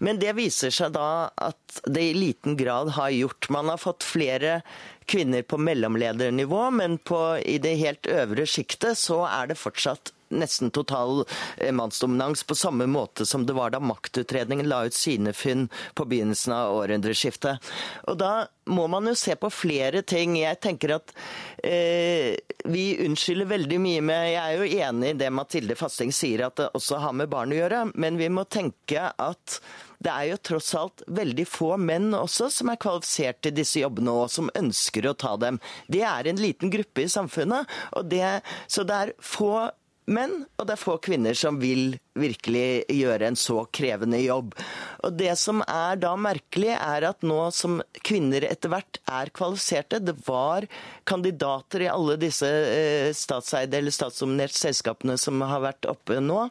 Men det viser seg da at det i liten grad har gjort. Man har fått flere kvinner på mellomledernivå, men på, i det helt øvre sjiktet så er det fortsatt nesten total eh, mannsdominans, på samme måte som det var da Maktutredningen la ut sine funn på begynnelsen av århundreskiftet. Og da må man jo se på flere ting. Jeg tenker at eh, vi unnskylder veldig mye med Jeg er jo enig i det Mathilde Fasting sier, at det også har med barn å gjøre, men vi må tenke at det er jo tross alt veldig få menn også som er kvalifisert til disse jobbene og som ønsker å ta dem. Det er en liten gruppe i samfunnet, det, så det er få menn, og det er få kvinner som vil virkelig gjøre en så krevende jobb. Og Det som er da merkelig, er at nå som kvinner etter hvert er kvalifiserte Det var kandidater i alle disse eh, statseide eller statsdominerte selskapene som har vært oppe nå.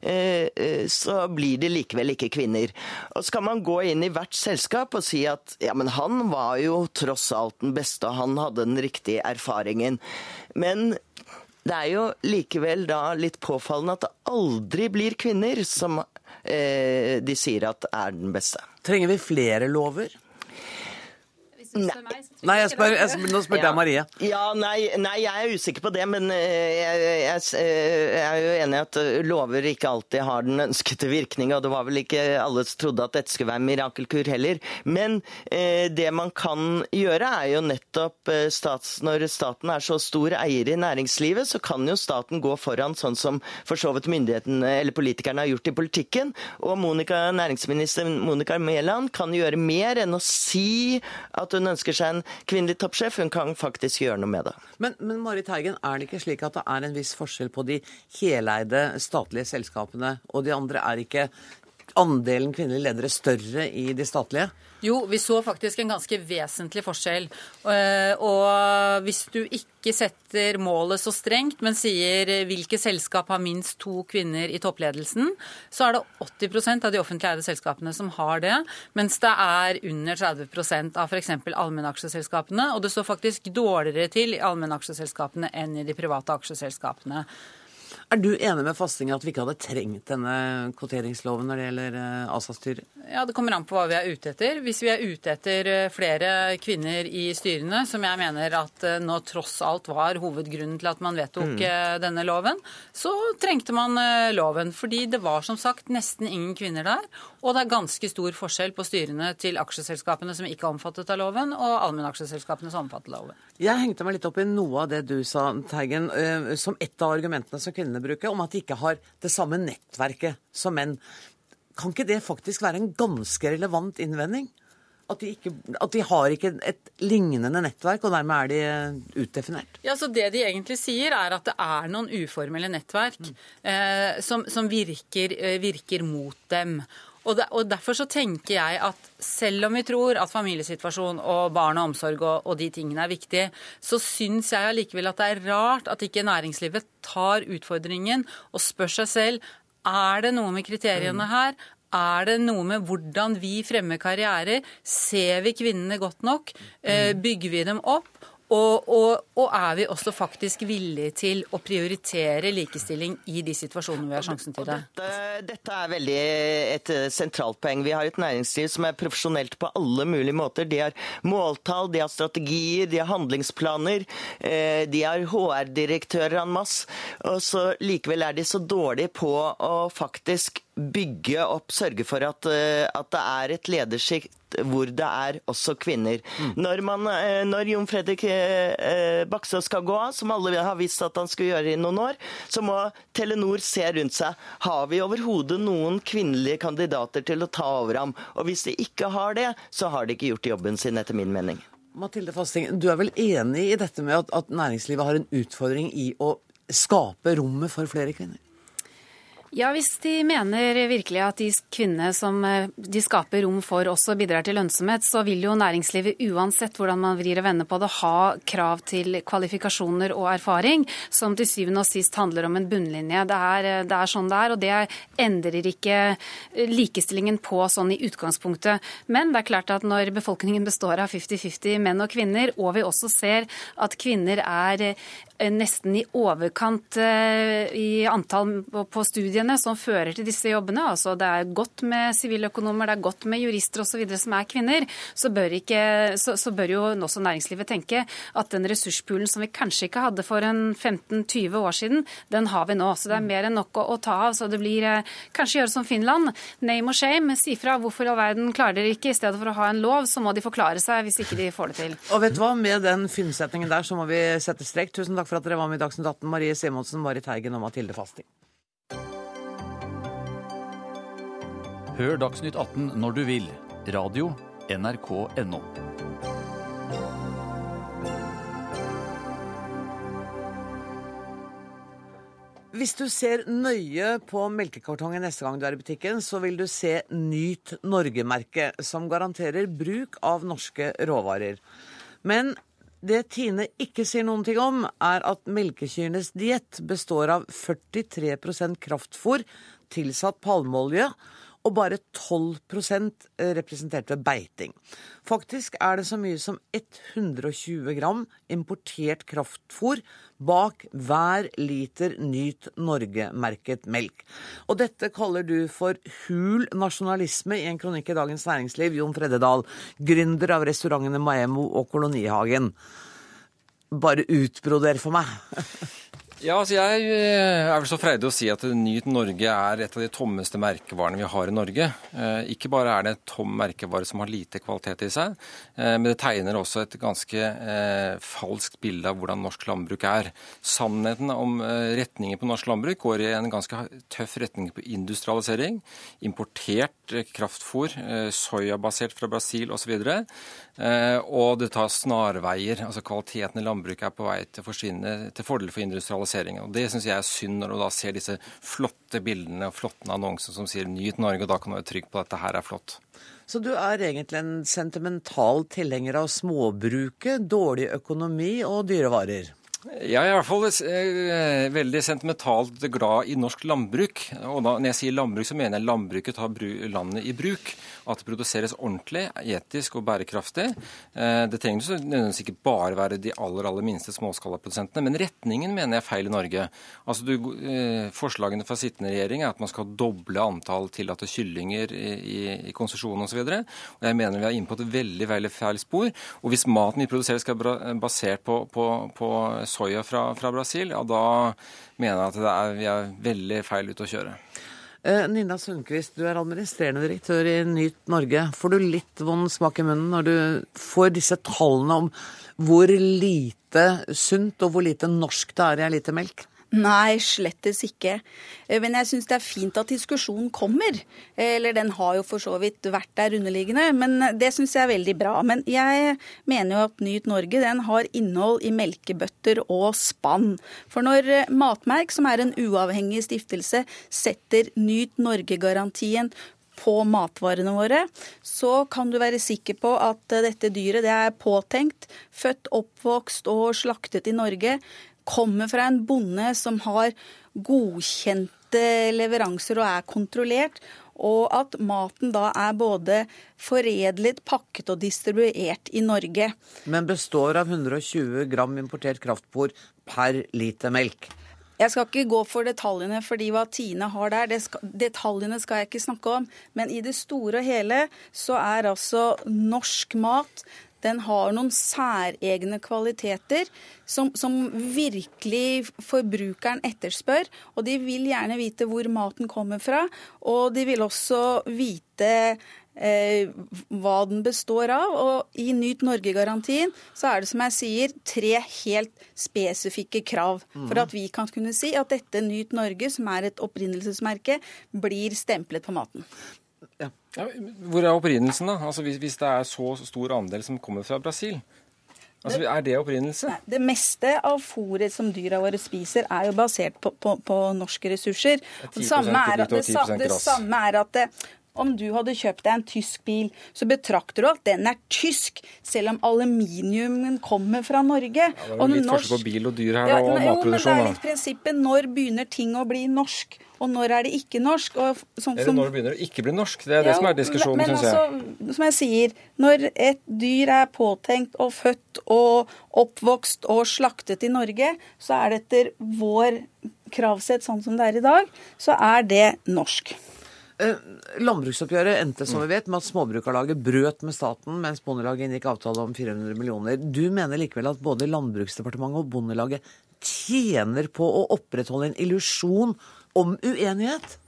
Eh, eh, så blir det likevel ikke kvinner. Og Skal man gå inn i hvert selskap og si at ja, men han var jo tross alt den beste, og han hadde den riktige erfaringen. Men det er jo likevel da litt påfallende at det aldri blir kvinner som eh, de sier at er den beste. Trenger vi flere lover? Nei. Nei, jeg spør, jeg, nå spurte jeg Marie. Ja, nei, nei, jeg er usikker på det. Men eh, jeg, jeg, eh, jeg, er jo enig i at eh, lover ikke alltid har den ønskede virkning. Og det var vel ikke alle som trodde at dette skulle være en mirakelkur heller. Men eh, det man kan gjøre, er jo nettopp stats, Når staten er så stor eier i næringslivet, så kan jo staten gå foran, sånn som for så vidt myndighetene eller politikerne har gjort i politikken. Og Monica, næringsminister Monica Mæland kan gjøre mer enn å si at hun ønsker seg en kvinnelig toppsjef. Hun kan faktisk gjøre noe med det. Men, men Marit Heigen, er det ikke slik at det er en viss forskjell på de heleide statlige selskapene og de andre? Er ikke andelen kvinnelige ledere større i de statlige? Jo, vi så faktisk en ganske vesentlig forskjell. Eh, og hvis du ikke setter målet så strengt, men sier hvilke selskap har minst to kvinner i toppledelsen, så er det 80% av de offentlig eide selskapene som har det, mens det er under 30% av f.eks. allmennaksjeselskapene. Og det står faktisk dårligere til i allmennaksjeselskapene enn i de private aksjeselskapene. Er du enig med Fasting at vi ikke hadde trengt denne kvoteringsloven når det gjelder eh, ASA-styret? Ja, Det kommer an på hva vi er ute etter. Hvis vi er ute etter eh, flere kvinner i styrene, som jeg mener at eh, nå tross alt var hovedgrunnen til at man vedtok mm. denne loven, så trengte man loven. Fordi det var som sagt nesten ingen kvinner der. Og det er ganske stor forskjell på styrene til aksjeselskapene som ikke er omfattet av loven, og allmennaksjeselskapene som omfatter loven. Jeg hengte meg litt opp i noe av det du sa, Teigen, som et av argumentene som kvinnene bruker, om at de ikke har det samme nettverket som menn. Kan ikke det faktisk være en ganske relevant innvending? At de, ikke, at de, har ikke et lignende nettverk, og dermed er de eh, utdefinert? Ja, så Det de egentlig sier, er at det er noen uformelle nettverk mm. eh, som, som virker, eh, virker, mot dem. Og, de, og, Derfor så tenker jeg at selv om vi tror at familiesituasjon og barn og omsorg og, og de tingene er viktige, så syns jeg allikevel at det er rart at ikke næringslivet tar utfordringen og spør seg selv er det noe med kriteriene mm. her. Er det noe med hvordan vi fremmer karrierer? Ser vi kvinnene godt nok? Eh, mm. Bygger vi dem opp? Og, og, og, er vi også faktisk villige til å prioritere likestilling i de situasjonene vi har sjansen til det? Dette, dette, er veldig et eh, sentralt poeng. Vi har et næringsliv som er profesjonelt på alle mulige måter. De har måltall, de har strategier, de har handlingsplaner. Eh, de har HR-direktører en masse. Og så likevel er de så dårlige på å faktisk bygge opp, sørge for at, eh, at det er et ledersjikt hvor det er også kvinner. Mm. Når, man, eh, når, Jon Fredrik Baksaas skal gå av, som alle har visst at han skulle gjøre i noen år, så må Telenor se rundt seg. Har vi overhodet noen kvinnelige kandidater til å ta over ham? Og hvis de ikke har det, så har de ikke gjort jobben sin, etter min mening. Mathilde Fasting, du er vel enig i dette med at, at næringslivet har en utfordring i å skape rommet for flere kvinner? Ja, Hvis de mener virkelig at de kvinnene som eh, de skaper rom for, også bidrar til lønnsomhet, så vil jo næringslivet uansett hvordan man vrir og vender på det, ha krav til kvalifikasjoner og erfaring, som til syvende og sist handler om en bunnlinje. Det er, det er sånn det er, og det endrer ikke likestillingen på sånn i utgangspunktet. Men det er klart at når befolkningen består av 50-50 menn og kvinner, og vi også ser at kvinner er Eh, nesten i overkant eh, i antall på studiene som fører til disse jobbene. Altså det er godt med siviløkonomer, det er godt med jurister osv. som er kvinner. Så bør, ikke, så, så bør, jo også næringslivet tenke at den ressurspoolen som vi kanskje ikke hadde for en 15-20 år siden, den har vi nå. Så det er mer enn nok å, å ta av. Så det blir eh, kanskje gjøre som Finland. Name og shame. Si fra hvorfor i all verden klarer dere ikke. I stedet for å ha en lov, så må de forklare seg hvis ikke de får det til. Og vet du hva, med den filmsetningen der så må vi sette strek. Tusen takk for at dere var med i Dagsnytt 18. Marie Simonsen, Marit Heigen og Mathilde Fasting. Hør Dagsnytt 18 når du vil. Radio NRK.no. Hvis du ser nøye på melkekartongen neste gang du er i butikken, så vil du se Nyt Norge-merket, som garanterer bruk av norske råvarer. Men det Tine ikke sier noen ting om, er at melkekyrnes diett består av 43% kraftfôr tilsatt palmeolje og bare 12 representert ved beiting. Faktisk er det så mye som 120 gram importert kraftfôr bak hver liter Nyt Norge-merket melk. Og dette kaller du for hul nasjonalisme i en kronikk i Dagens Næringsliv, Jon Frededal, gründer av restaurantene Maemo og Kolonihagen. Bare utbroder for meg. Ja, altså Jeg eh, er vel så freidig å si at Nyt Norge er et av de tommeste merkevarene vi har i Norge. Eh, ikke bare er det et tom merkevare som har lite kvalitet i seg, eh, men det tegner også et ganske falskt bilde av hvordan norsk landbruk er. Sannheten om retningen på norsk landbruk går i en ganske tøff retning på industrialisering. Importert kraftfôr, soyabasert fra Brasil osv. Og det tar snarveier. altså Kvaliteten i landbruket er på vei til å forsvinne til fordel for industrialisering globaliseringen. Og Det syns jeg er synd når du da ser disse flotte bildene og flotte annonsene som sier 'Nyt Norge', og da kan du være trygg på at dette her er flott. Så du er egentlig en sentimental tilhenger av småbruket, dårlig økonomi og dyre varer? Jeg er i hvert fall eh, veldig sentimentalt glad i norsk landbruk. Og da, når jeg sier landbruk, så mener jeg landbruket tar landet i bruk. At det produseres ordentlig, etisk og bærekraftig. Eh, det trenger nødvendigvis ikke bare være de aller aller minste småskalaprodusentene, men retningen mener jeg er feil i Norge. Altså, du, eh, Forslagene fra sittende regjering er at man skal doble antall tillatte kyllinger i, i, i konsesjon osv. Jeg mener vi er inne på et veldig veldig feil spor. Og hvis maten vi produserer skal være basert på, på, på soya fra, fra Brasil, ja da mener jeg at er, vi er veldig feil ute å kjøre. Eh, Nina Sundquist, du er administrerende direktør i Nyt Norge. Får du litt vond smak i munnen når du får disse tallene om hvor lite sunt og hvor lite norsk det er i ei liter melk? Nei, slettes ikke. Eh, men jeg syns det er fint at diskusjonen kommer. Eller den har jo for så vidt vært der underliggende, men det syns jeg er veldig bra. Men jeg mener jo at Nyt Norge den har innhold i melkebøtter og spann. For når eh, Matmerk, som er en uavhengig stiftelse, setter Nyt Norge-garantien på matvarene våre, så kan du være sikker på at eh, dette dyret det er påtenkt, født, oppvokst og slaktet i Norge kommer fra en bonde som har godkjente leveranser og er kontrollert, og at maten da er både foredlet, pakket og distribuert i Norge. Men består av 120 gram importert kraftfôr per liter melk. Jeg skal ikke gå for detaljene, fordi hva Tine har der, skal, detaljene skal jeg ikke snakke om. Men i det store og hele så er altså norsk mat den har noen særegne kvaliteter som, som, virkelig forbrukeren etterspør. Og de vil gjerne vite hvor maten kommer fra, og de vil også vite eh, hva den består av. Og i Nyt Norge-garantien så er det som jeg sier tre helt spesifikke krav for at vi kan kunne si at dette Nyt Norge, som er et opprinnelsesmerke, blir stemplet på maten. Ja. Hvor er opprinnelsen, da? Altså hvis, hvis, det er så stor andel som kommer fra Brasil? Altså, Er det opprinnelse? Nei, det meste av fôret som dyra våre spiser, er jo basert på, på, på norske ressurser. Det 10% Det samme er at, det, kreditt og sa- 10% det samme er at det, om du hadde kjøpt deg en tysk bil, så betrakter du at den er tysk, selv om aluminiumen kommer fra Norge. Ja, det er jo litt norsk- forskjell på bil og dyr her, Ja, og matproduksjon. jo, men det er litt prinsippet når begynner ting å bli norsk, og når er det ikke norsk? Og sånn Eller når det begynner å ikke bli norsk. Det er det Ja, som er diskusjonen, syns jeg. altså, som jeg sier, når et dyr er påtenkt og født og oppvokst og slaktet i Norge, så er det etter vår kravsett sånn som det er i dag, så er det norsk. Eh, Landbruksoppgjøret endte som vi vet med at Småbrukarlaget brøt med staten, mens Bondelaget inngikk avtale om 400 millioner. Du mener likevel at både Landbruksdepartementet og Bondelaget tjener på å opprettholde en illusjon om uenighet?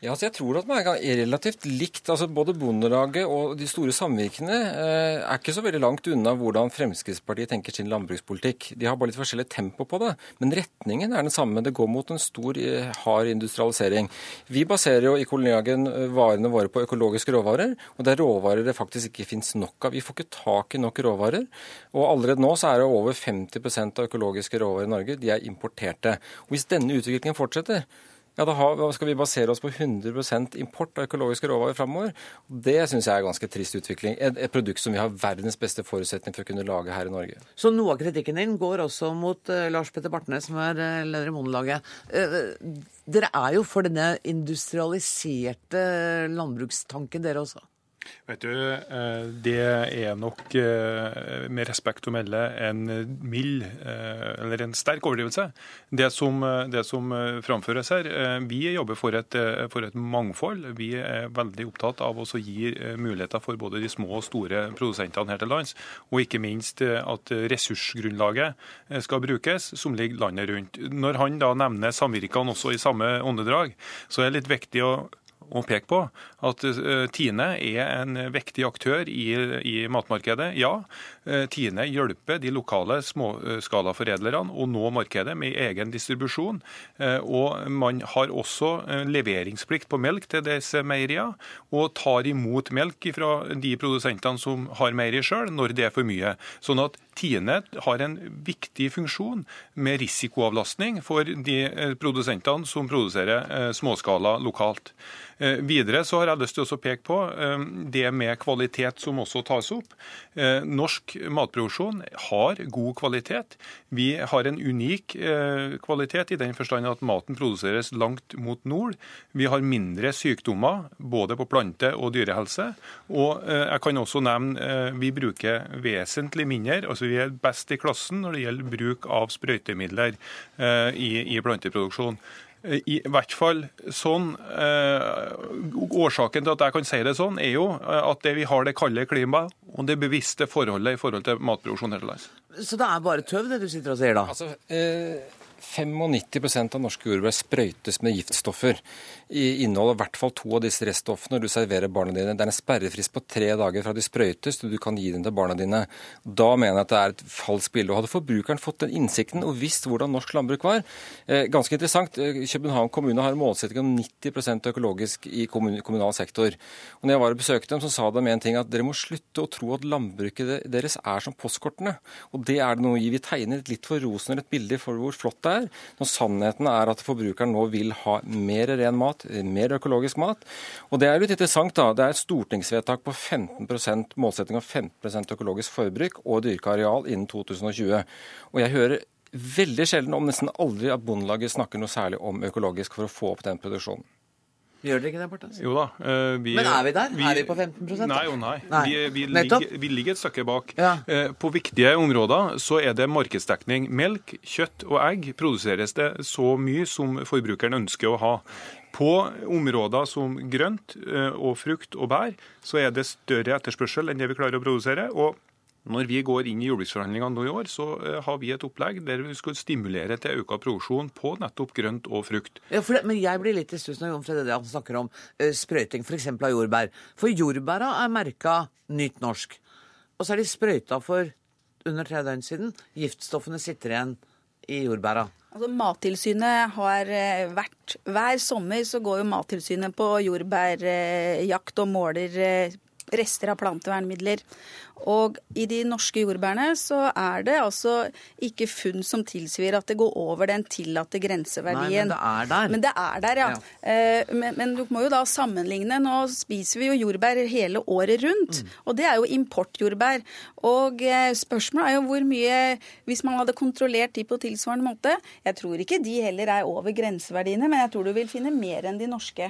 Ja, så Jeg tror at man er relativt likt. altså Både Bondelaget og de store samvirkene eh, er ikke så veldig langt unna hvordan Fremskrittspartiet tenker sin landbrukspolitikk. De har bare litt forskjellig tempo på det, men retningen er den samme. Det går mot en stor, eh, hard industrialisering. Vi baserer jo i Kolonihagen eh, varene våre på økologiske råvarer, og det er råvarer det faktisk ikke finnes nok av. Vi får ikke tak i nok råvarer. Og allerede nå så er det over 50% av økologiske råvarer i Norge de er importerte. Og Hvis denne utviklingen fortsetter, ja, da skal vi basere oss på 100% import av økologiske råvarer framover. Det syns jeg er en ganske trist utvikling. Et, et produkt som vi har verdens beste forutsetning for å kunne lage her i Norge. Så noe av kritikken din går også mot uh, Lars Petter Bartnes, som er uh, leder i Bondelaget. Uh, dere er jo for denne industrialiserte landbrukstanken, dere også? Vet du, eh, Det er nok eh, med respekt å melde en mild, eh, eller en sterk overdrivelse. Det som, det som framføres her, vi jobber for et, for et mangfold. Vi er veldig opptatt av å gi muligheter for både de små og store produsentene her til lands, og ikke minst at ressursgrunnlaget skal brukes, som ligger landet rundt. Når han da nevner samvirkene også i samme åndedrag, så er det litt viktig å å peke på at eh, Tine er en viktig aktør i, i matmarkedet. Ja, eh, Tine hjelper de lokale småskalaforedlerne å nå markedet med egen distribusjon. Eh, Og man har også leveringsplikt på melk til disse meieriene, og tar imot melk fra de produsentene som har meieri sjøl, når det er for mye. Sånn at Tine har en viktig funksjon med risikoavlastning for de eh, produsentene som produserer eh, småskala lokalt. Eh, Videre så har jeg lyst til å peke på det med kvalitet som også tas opp. Norsk matproduksjon har god kvalitet. Vi har en unik kvalitet i den forstand at maten produseres langt mot nord. Vi har mindre sykdommer både på plante- og dyrehelse. Og jeg kan også nevne vi bruker vesentlig mindre, altså vi er best i klassen når det gjelder bruk av sprøytemidler eh, i, i planteproduksjon. Eh, I hvert fall sånn, eh, Årsaken til at jeg kan si det sånn, er jo at det vi har det kalde klimaet og det bevisste forholdet i forhold til matproduksjon her til lands. Så det er bare tøv, det du sitter og sier da? Altså, eh, 95% av norske jordbær sprøytes med giftstoffer. I innholdet i hvert fall to av disse reststoffene du serverer barna dine. Det er en sperrefrist på tre dager fra de sprøytes til du kan gi dem til barna dine. Da mener jeg at det er et falskt bilde. Og Hadde forbrukeren fått den innsikten og visst hvordan norsk landbruk var eh, Ganske interessant. eh, København kommune har en målsetting om 90% økologisk i kommunal sektor. Og når jeg var og besøkte dem, så sa de en ting at dere må slutte å tro at landbruket deres er som postkortene. Og det er det noe i. Vi tegner litt for rosenrødt bilde for hvor flott det er, når sannheten er at forbrukeren nå vil ha mer ren mat, mer økologisk mat. Og det er litt interessant, da. Det er et stortingsvedtak på 15% målsetting av 15% økologisk forbruk og dyrka areal innen 2020. Og jeg hører veldig sjelden, om nesten aldri, at Bondelaget snakker noe særlig om økologisk for å få opp den produksjonen. Gjør dere ikke det, Bartas? Jo da. Uh, vi, Men er vi der? Er vi på 15 Nei og nei. Nei. Vi, vi, ligger, vi ligger et stykke bak. Ja. Uh, På viktige områder så er det markedsdekning. Melk, kjøtt og egg produseres det så mye som forbrukeren ønsker å ha. På områder som grønt uh, og frukt og bær, så er det større etterspørsel enn det vi klarer å produsere. og når vi går inn i jordbruksforhandlingene nå i år, så eh, har vi et opplegg der vi skal stimulere til økt produksjon på nettopp grønt og frukt. Ja, for det, men jeg blir litt i stuss når Jon Fredrik snakker om uh, sprøyting f.eks. av jordbær. For jordbæra er merka nytt norsk. Og så er de sprøyta for under tre døgn siden. Giftstoffene sitter igjen i jordbæra. Altså, Mattilsynet har eh, vært Hver sommer så går jo Mattilsynet på jordbærjakt og måler rester av plantevernmidler. Og i de norske jordbærene så er det altså ikke funn som tilsier at det går over den tillatte grenseverdien. Nei, men det er der. Men det er der, ja. Ja. Eh, Men, men du må jo da sammenligne. Nå spiser vi jo jordbær hele året rundt. Mm. Og det er jo importjordbær. Og eh, spørsmålet er jo hvor mye Hvis man hadde kontrollert de på tilsvarende måte Jeg tror ikke de heller er over grenseverdiene, men jeg tror du vil finne mer enn de norske.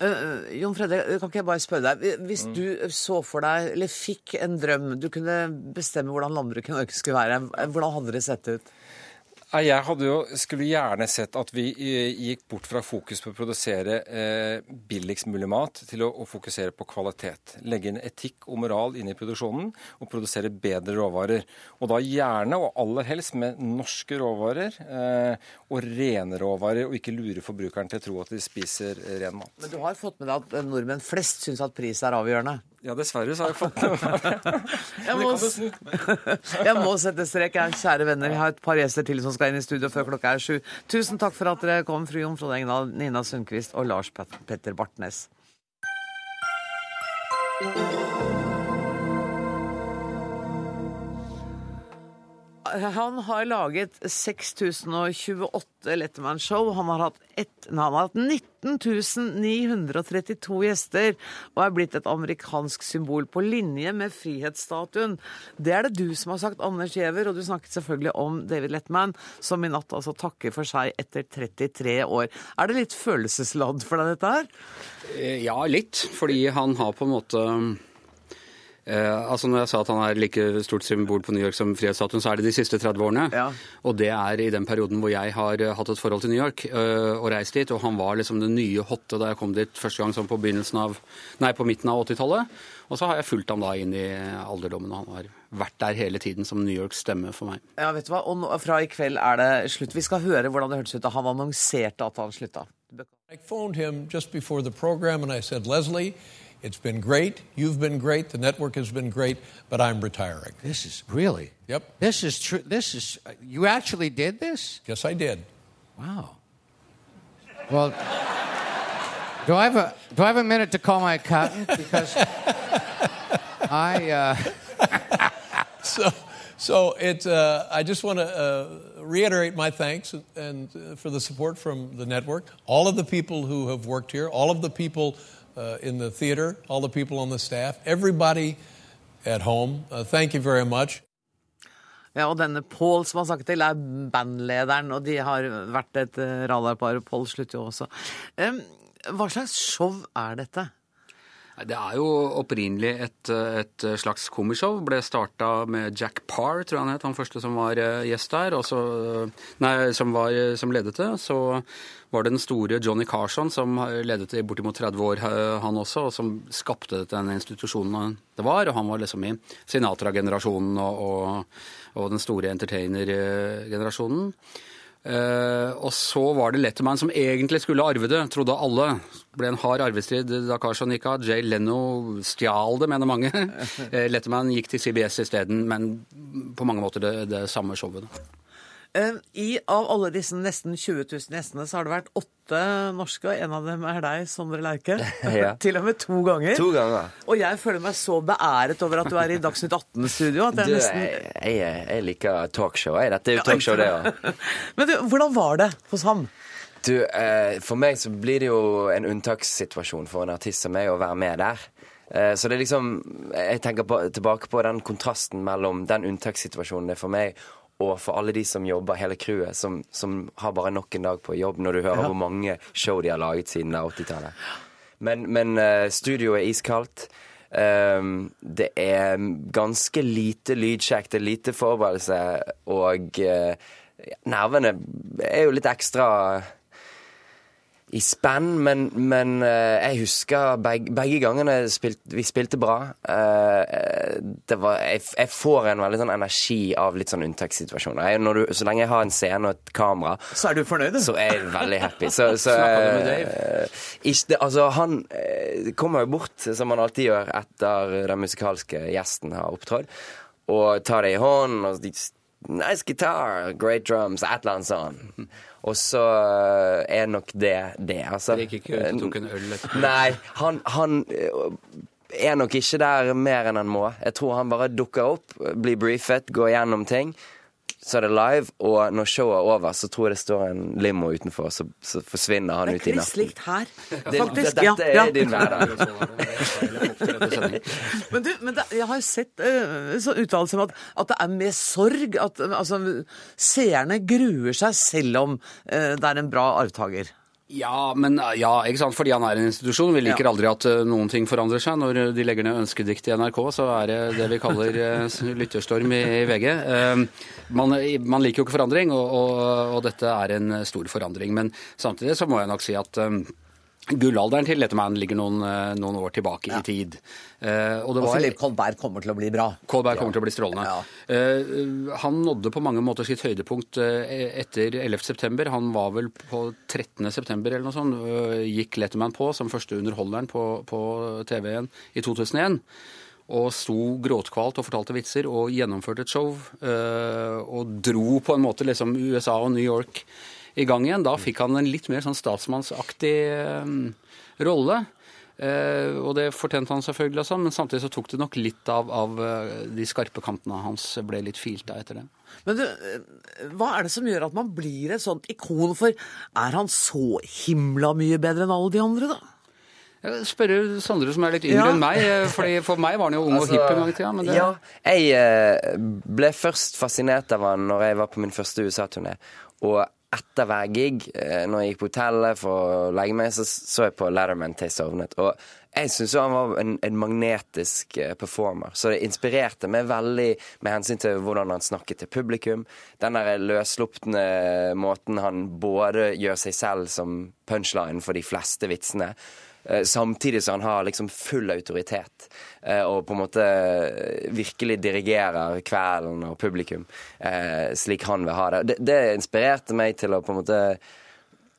Eh, eh, Jon Fredrik, kan ikke jeg bare spørre deg. Hvis Mm. du så for deg, eller fikk en drøm, du kunne bestemme hvordan landbruket i Norge skulle være, hvordan hadde det sett ut? Jeg hadde jo, skulle gjerne sett at vi eh, gikk bort fra fokus på å produsere eh, billigst mulig mat, til å, å fokusere på kvalitet. Legge inn etikk og moral inn i produksjonen, og produsere bedre råvarer. Og da gjerne, og aller helst, med norske råvarer, eh, og rene råvarer, og ikke lure forbrukeren til å tro at de spiser eh, ren mat. Men du har fått med deg at eh, nordmenn flest syns at pris er avgjørende? Ja, dessverre så har jeg fått med meg Jeg må, jeg må sette strek. Kjære venner. Vi har et par gjester til som skal inn i studio før klokka er sju. Tusen takk for at dere kom, fru Jon Frode Engdahl, Nina Sundquist og Lars Petter Bartnes. Han har laget 6028 Letterman-show. Han har hatt, et, han har hatt 19 932 gjester og er blitt et amerikansk symbol på linje med frihetsstatuen. Det er det du som har sagt, Anders Giæver, og du snakket selvfølgelig om David Letterman, som i natt altså takker for seg etter 33 år. Er det litt følelsesladd for deg, dette her? Eh, Ja, litt. Fordi han har på en måte eh, altså Når jeg sa at han er like stort symbol på New York som frihetsstatuen, så er det de siste 30 årene. Og det er i den perioden hvor jeg har eh, hatt et forhold til New York eh, og reist dit. Og han var liksom det nye hotte da jeg kom dit første gang sånn på, begynnelsen av, nei, på midten av 80-tallet. Og så har jeg fulgt ham da inn i alderdommen, og han har vært der hele tiden som New Yorks stemme for meg. Ja, vet du hva? Og nå, fra i kveld er det slutt. Vi skal høre hvordan det hørtes ut da han annonserte at han slutta. I phoned him just before the program and I said, Leslie, it's been great. You've been great. The network has been great, but I'm retiring. This is really. Yep. This is true. This is. You actually did this? Yes, I did. Wow. Well, do I have a do I have a minute to call my accountant because I. Uh, so, so it. Uh, I just want to uh, reiterate my thanks and uh, for the support from the network, all of the people who have worked here, all of the people uh, in the theater, all the people on the staff, everybody at home. Uh, thank you very much. Ja, og denne Paul som han snakket til, er bandlederen, og de har vært et radarpar. radarpar. Paul slutter jo også. Um, hva slags show er dette? Det er jo opprinnelig et, et slags komishow. Ble starta med Jack Parr, tror jeg han het, han første som var eh, gjest der. Så, nei, som, var, som ledet det. Så var det den store Johnny Carson som ledet det i bortimot 30 år, eh, han også, og som skapte den institusjonen det var. Og han var liksom i Sinatra-generasjonen og, og, og den store entertainer-generasjonen. Eh, og så var det Letterman som egentlig skulle arve det, trodde alle. Det ble en hard arvestrid da Carson gikk av. Jay Leno stjal det, mener mange. Eh, Letterman gikk til CBS isteden, men på mange måter det, det samme showet. Em, I, av alle disse nesten 20 000 gjestene, så har det vært åtte norske, og en av dem er deg, Sondre Lerche. Ja. Til og med to ganger. To ganger. Og jeg føler meg så beæret over at du er i Dagsnytt 18-studio. at Du, jeg nesten... jeg, jeg, jeg liker talkshow. Jeg. Dette er jo talkshow, det òg. Men du, hvordan var det hos ham? Du, eh, for meg så blir det jo en unntakssituasjon for en artist som meg å være med der. Eh, så det er liksom Jeg tenker på, tilbake på den kontrasten mellom den unntakssituasjonen det er for meg, og for alle de som jobber, hele crewet, som, som har bare nok en dag på jobb, når du hører Ja. hvor mange show de har laget siden 80-tallet. Men, men uh, studioet er iskaldt. Um, det er ganske lite lydsjekk, det er lite forberedelse, og uh, nervene er jo litt ekstra i spenn, men, men eh, jeg husker begge, begge gangene spilt, vi spilte bra. Eh, det var, jeg, jeg får en veldig sånn energi av litt sånn unntakssituasjoner. Jeg, du, så lenge jeg har en scene og et kamera, Så er du fornøyd? så er jeg veldig happy. Så, så, eh, ikke, det- altså, han kommer jo bort, som han alltid gjør etter den musikalske gjesten har opptrådt, og tar det i hånden og de, Nice guitar, great drums, et eller annet sånt. Og så eh, er nok det det. Altså, Det gikk ikke ut og tok en øl etterpå? Nei, han, han eh, er nok ikke der mer enn han må. Jeg tror han bare dukker opp, blir briefet, går gjennom ting. Så er det live, og når showet er over, så tror jeg det står en limo utenfor, så, så forsvinner han Det er ut i kliss natten. likt her, Det- faktisk. Dette Ja, er ja. din hverdag. Men du, men det, jeg har jo sett uh, sånn uttalelser om at, at det er med sorg. At altså, seerne gruer seg selv om uh, det er en bra arvtaker. Ja, men ja, ikke sant? fordi han er en institusjon. Vi liker Ja. aldri at eh, noen ting forandrer seg. Når eh, de legger ned ønskedikt i NRK, så er det det vi kaller eh, lytterstorm i, i VG. Uh, man, man liker jo ikke forandring, og, og, og dette er en stor forandring. Men samtidig så må jeg nok si at eh, Gullalderen til Letterman ligger noen, eh, noen år tilbake i tid. Uh, og det Og var, Philip Colbert kommer til å bli bra. Kolberg kommer til å bli strålende. Eh, han nådde på mange måter sitt høydepunkt uh, etter 11.9. Han var vel på 13.9. eller noe sånt. gikk Letterman på som første underholderen på, på TV-en i 2001. Og sto gråtkvalt og fortalte vitser og gjennomførte et show. og dro på en måte liksom USA og New York i gang igjen. Da fikk han en litt mer sånn statsmannsaktig eh, rolle. Eh, og det fortjente han selvfølgelig også, men samtidig så tok det nok litt av, av eh, de skarpe kantene hans ble litt filta etter det. Men du, eh, hva er det som gjør at man blir et sånt ikon? For er han så himla mye bedre enn alle de andre, da? Jeg spørre Sondre som er litt yngre Ja. enn meg, fordi for meg var han jo ung og Altså, hipp en gang i tida. Men det, Ja, jeg ble først fascinert av han når jeg var på min første USA-turné. Og etter hver gig, eh, når jeg gikk på hotellet for å legge meg, så så jeg på Letterman til jeg sovnet. Og jeg syns han var en, en magnetisk eh, performer, så det inspirerte meg veldig med hensyn til hvordan han snakket til publikum. Den der løsslupne måten han både gjør seg selv som punchline for de fleste vitsene, Samtidig som han har liksom full autoritet eh, og på en måte eh, virkelig dirigerer kvelden og publikum eh, slik han vil ha det. det. Det inspirerte meg til å på en måte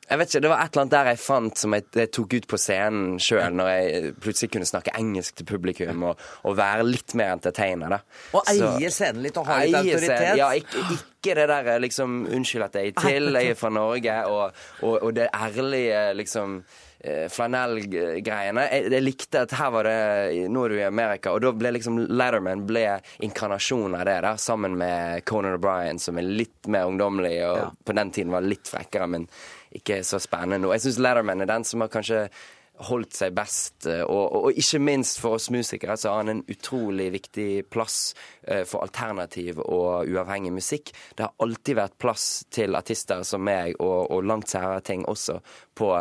jeg vet ikke, Det var et eller annet der jeg fant som jeg, jeg tok ut på scenen sjøl, når jeg plutselig kunne snakke engelsk til publikum og, og være litt mer entertainer. da. Og eie scenen litt og ha litt autoritet? scenen, Ja, ikke, ikke det der liksom Unnskyld at jeg er til, jeg er fra Norge, og, og, og det ærlige liksom eh, flanellgreiene. Jeg, jeg likte at her var det Nå du i Amerika, og da ble liksom Letterman ble inkarnasjonen av det, da, sammen med Conan O'Brien, som er litt mer ungdommelig, og på den tiden var litt frekkere, men ikke så spennende nå. Jeg syns Letterman er den som har kanskje holdt seg best, eh, og, og, og ikke minst for oss musikere så har han en utrolig viktig plass eh, for alternativ og uavhengig musikk. Det har alltid vært plass til artister som meg, og, og langt særere ting også, på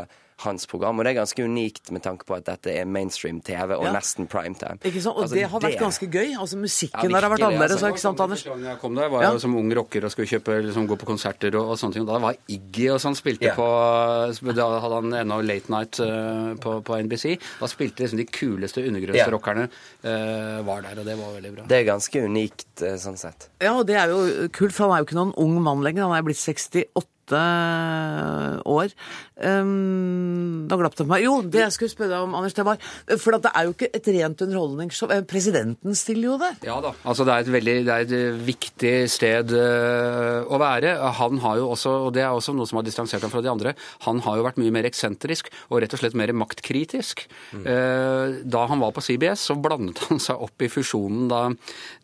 hans program. Og det er ganske unikt med tanke på at dette er mainstream TV og Ja. nesten primetime. Ikke sant? Og Altså, det har vært det- ganske gøy. Altså Musikken Ja, der har vært virkelig, annerledes, altså. ikke sant, Anders? Første gang jeg kom der, var Ja. jeg som ung rocker og skulle kjøpe, liksom, gå på konserter og, og sånne ting. Og Da var Iggy og sånn spilte Ja. på Da hadde han ennå Late Night uh, på, på NBC. Da spilte liksom de kuleste undergrunnsrockerne uh, var der, og det var veldig bra. Det er ganske unikt uh, sånn sett. Ja, og det er jo kult, for han er jo ikke noen ung mann lenger. Han er blitt 68 år. Um, da glapp det for meg. Jo, det jeg skulle spørre deg om, Anders, det var For at det er jo ikke et rent underholdningsshow. Eh, Presidenten stiller jo det. Ja da. Altså det er et veldig det er et eh, viktig sted eh, å være. Han har jo også, og det er også noe som har distansert ham fra de andre, han har jo vært mye mer eksentrisk og rett og slett mer maktkritisk. Eh, Da han var på CBS, så blandet han seg opp i fusjonen da,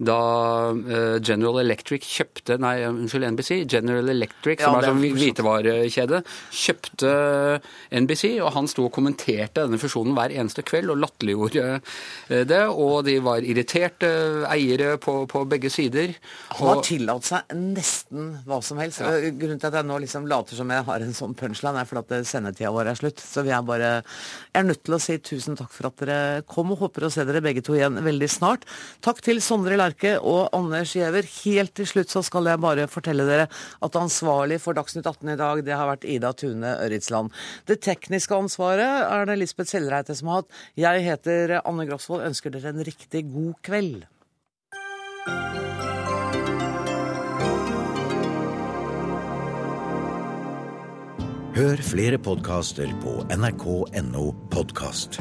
da eh, General Electric kjøpte Nei, unnskyld, NBC. General Electric, som ja, er som sånn forstått. Hvitevarekjede, kjøpte NBC, og han sto og kommenterte denne fusjonen hver eneste kveld og latterliggjorde eh, det. Og de var irriterte eiere på, på begge sider. Han har Og- tillatt seg nesten hva som helst. Ja. Grunnen til at jeg nå liksom later som jeg har en sånn punchline, er fordi eh, sendetida vår er slutt. Så vi er bare Jeg er nødt til å si tusen takk for at dere kom, og håper å se dere begge to igjen veldig snart. Takk til Sondre Lerche og Anders Giæver. Helt til slutt så skal jeg bare fortelle dere at ansvarlig for Dagsnytt 18 i dag, det har vært Ida Tune Øritsland. Det tekniske ansvaret er det Lisbeth Sellreite som har hatt. Jeg heter Anne Grosvold, ønsker dere en riktig god kveld. Hør flere podkaster på nrk.no podkast.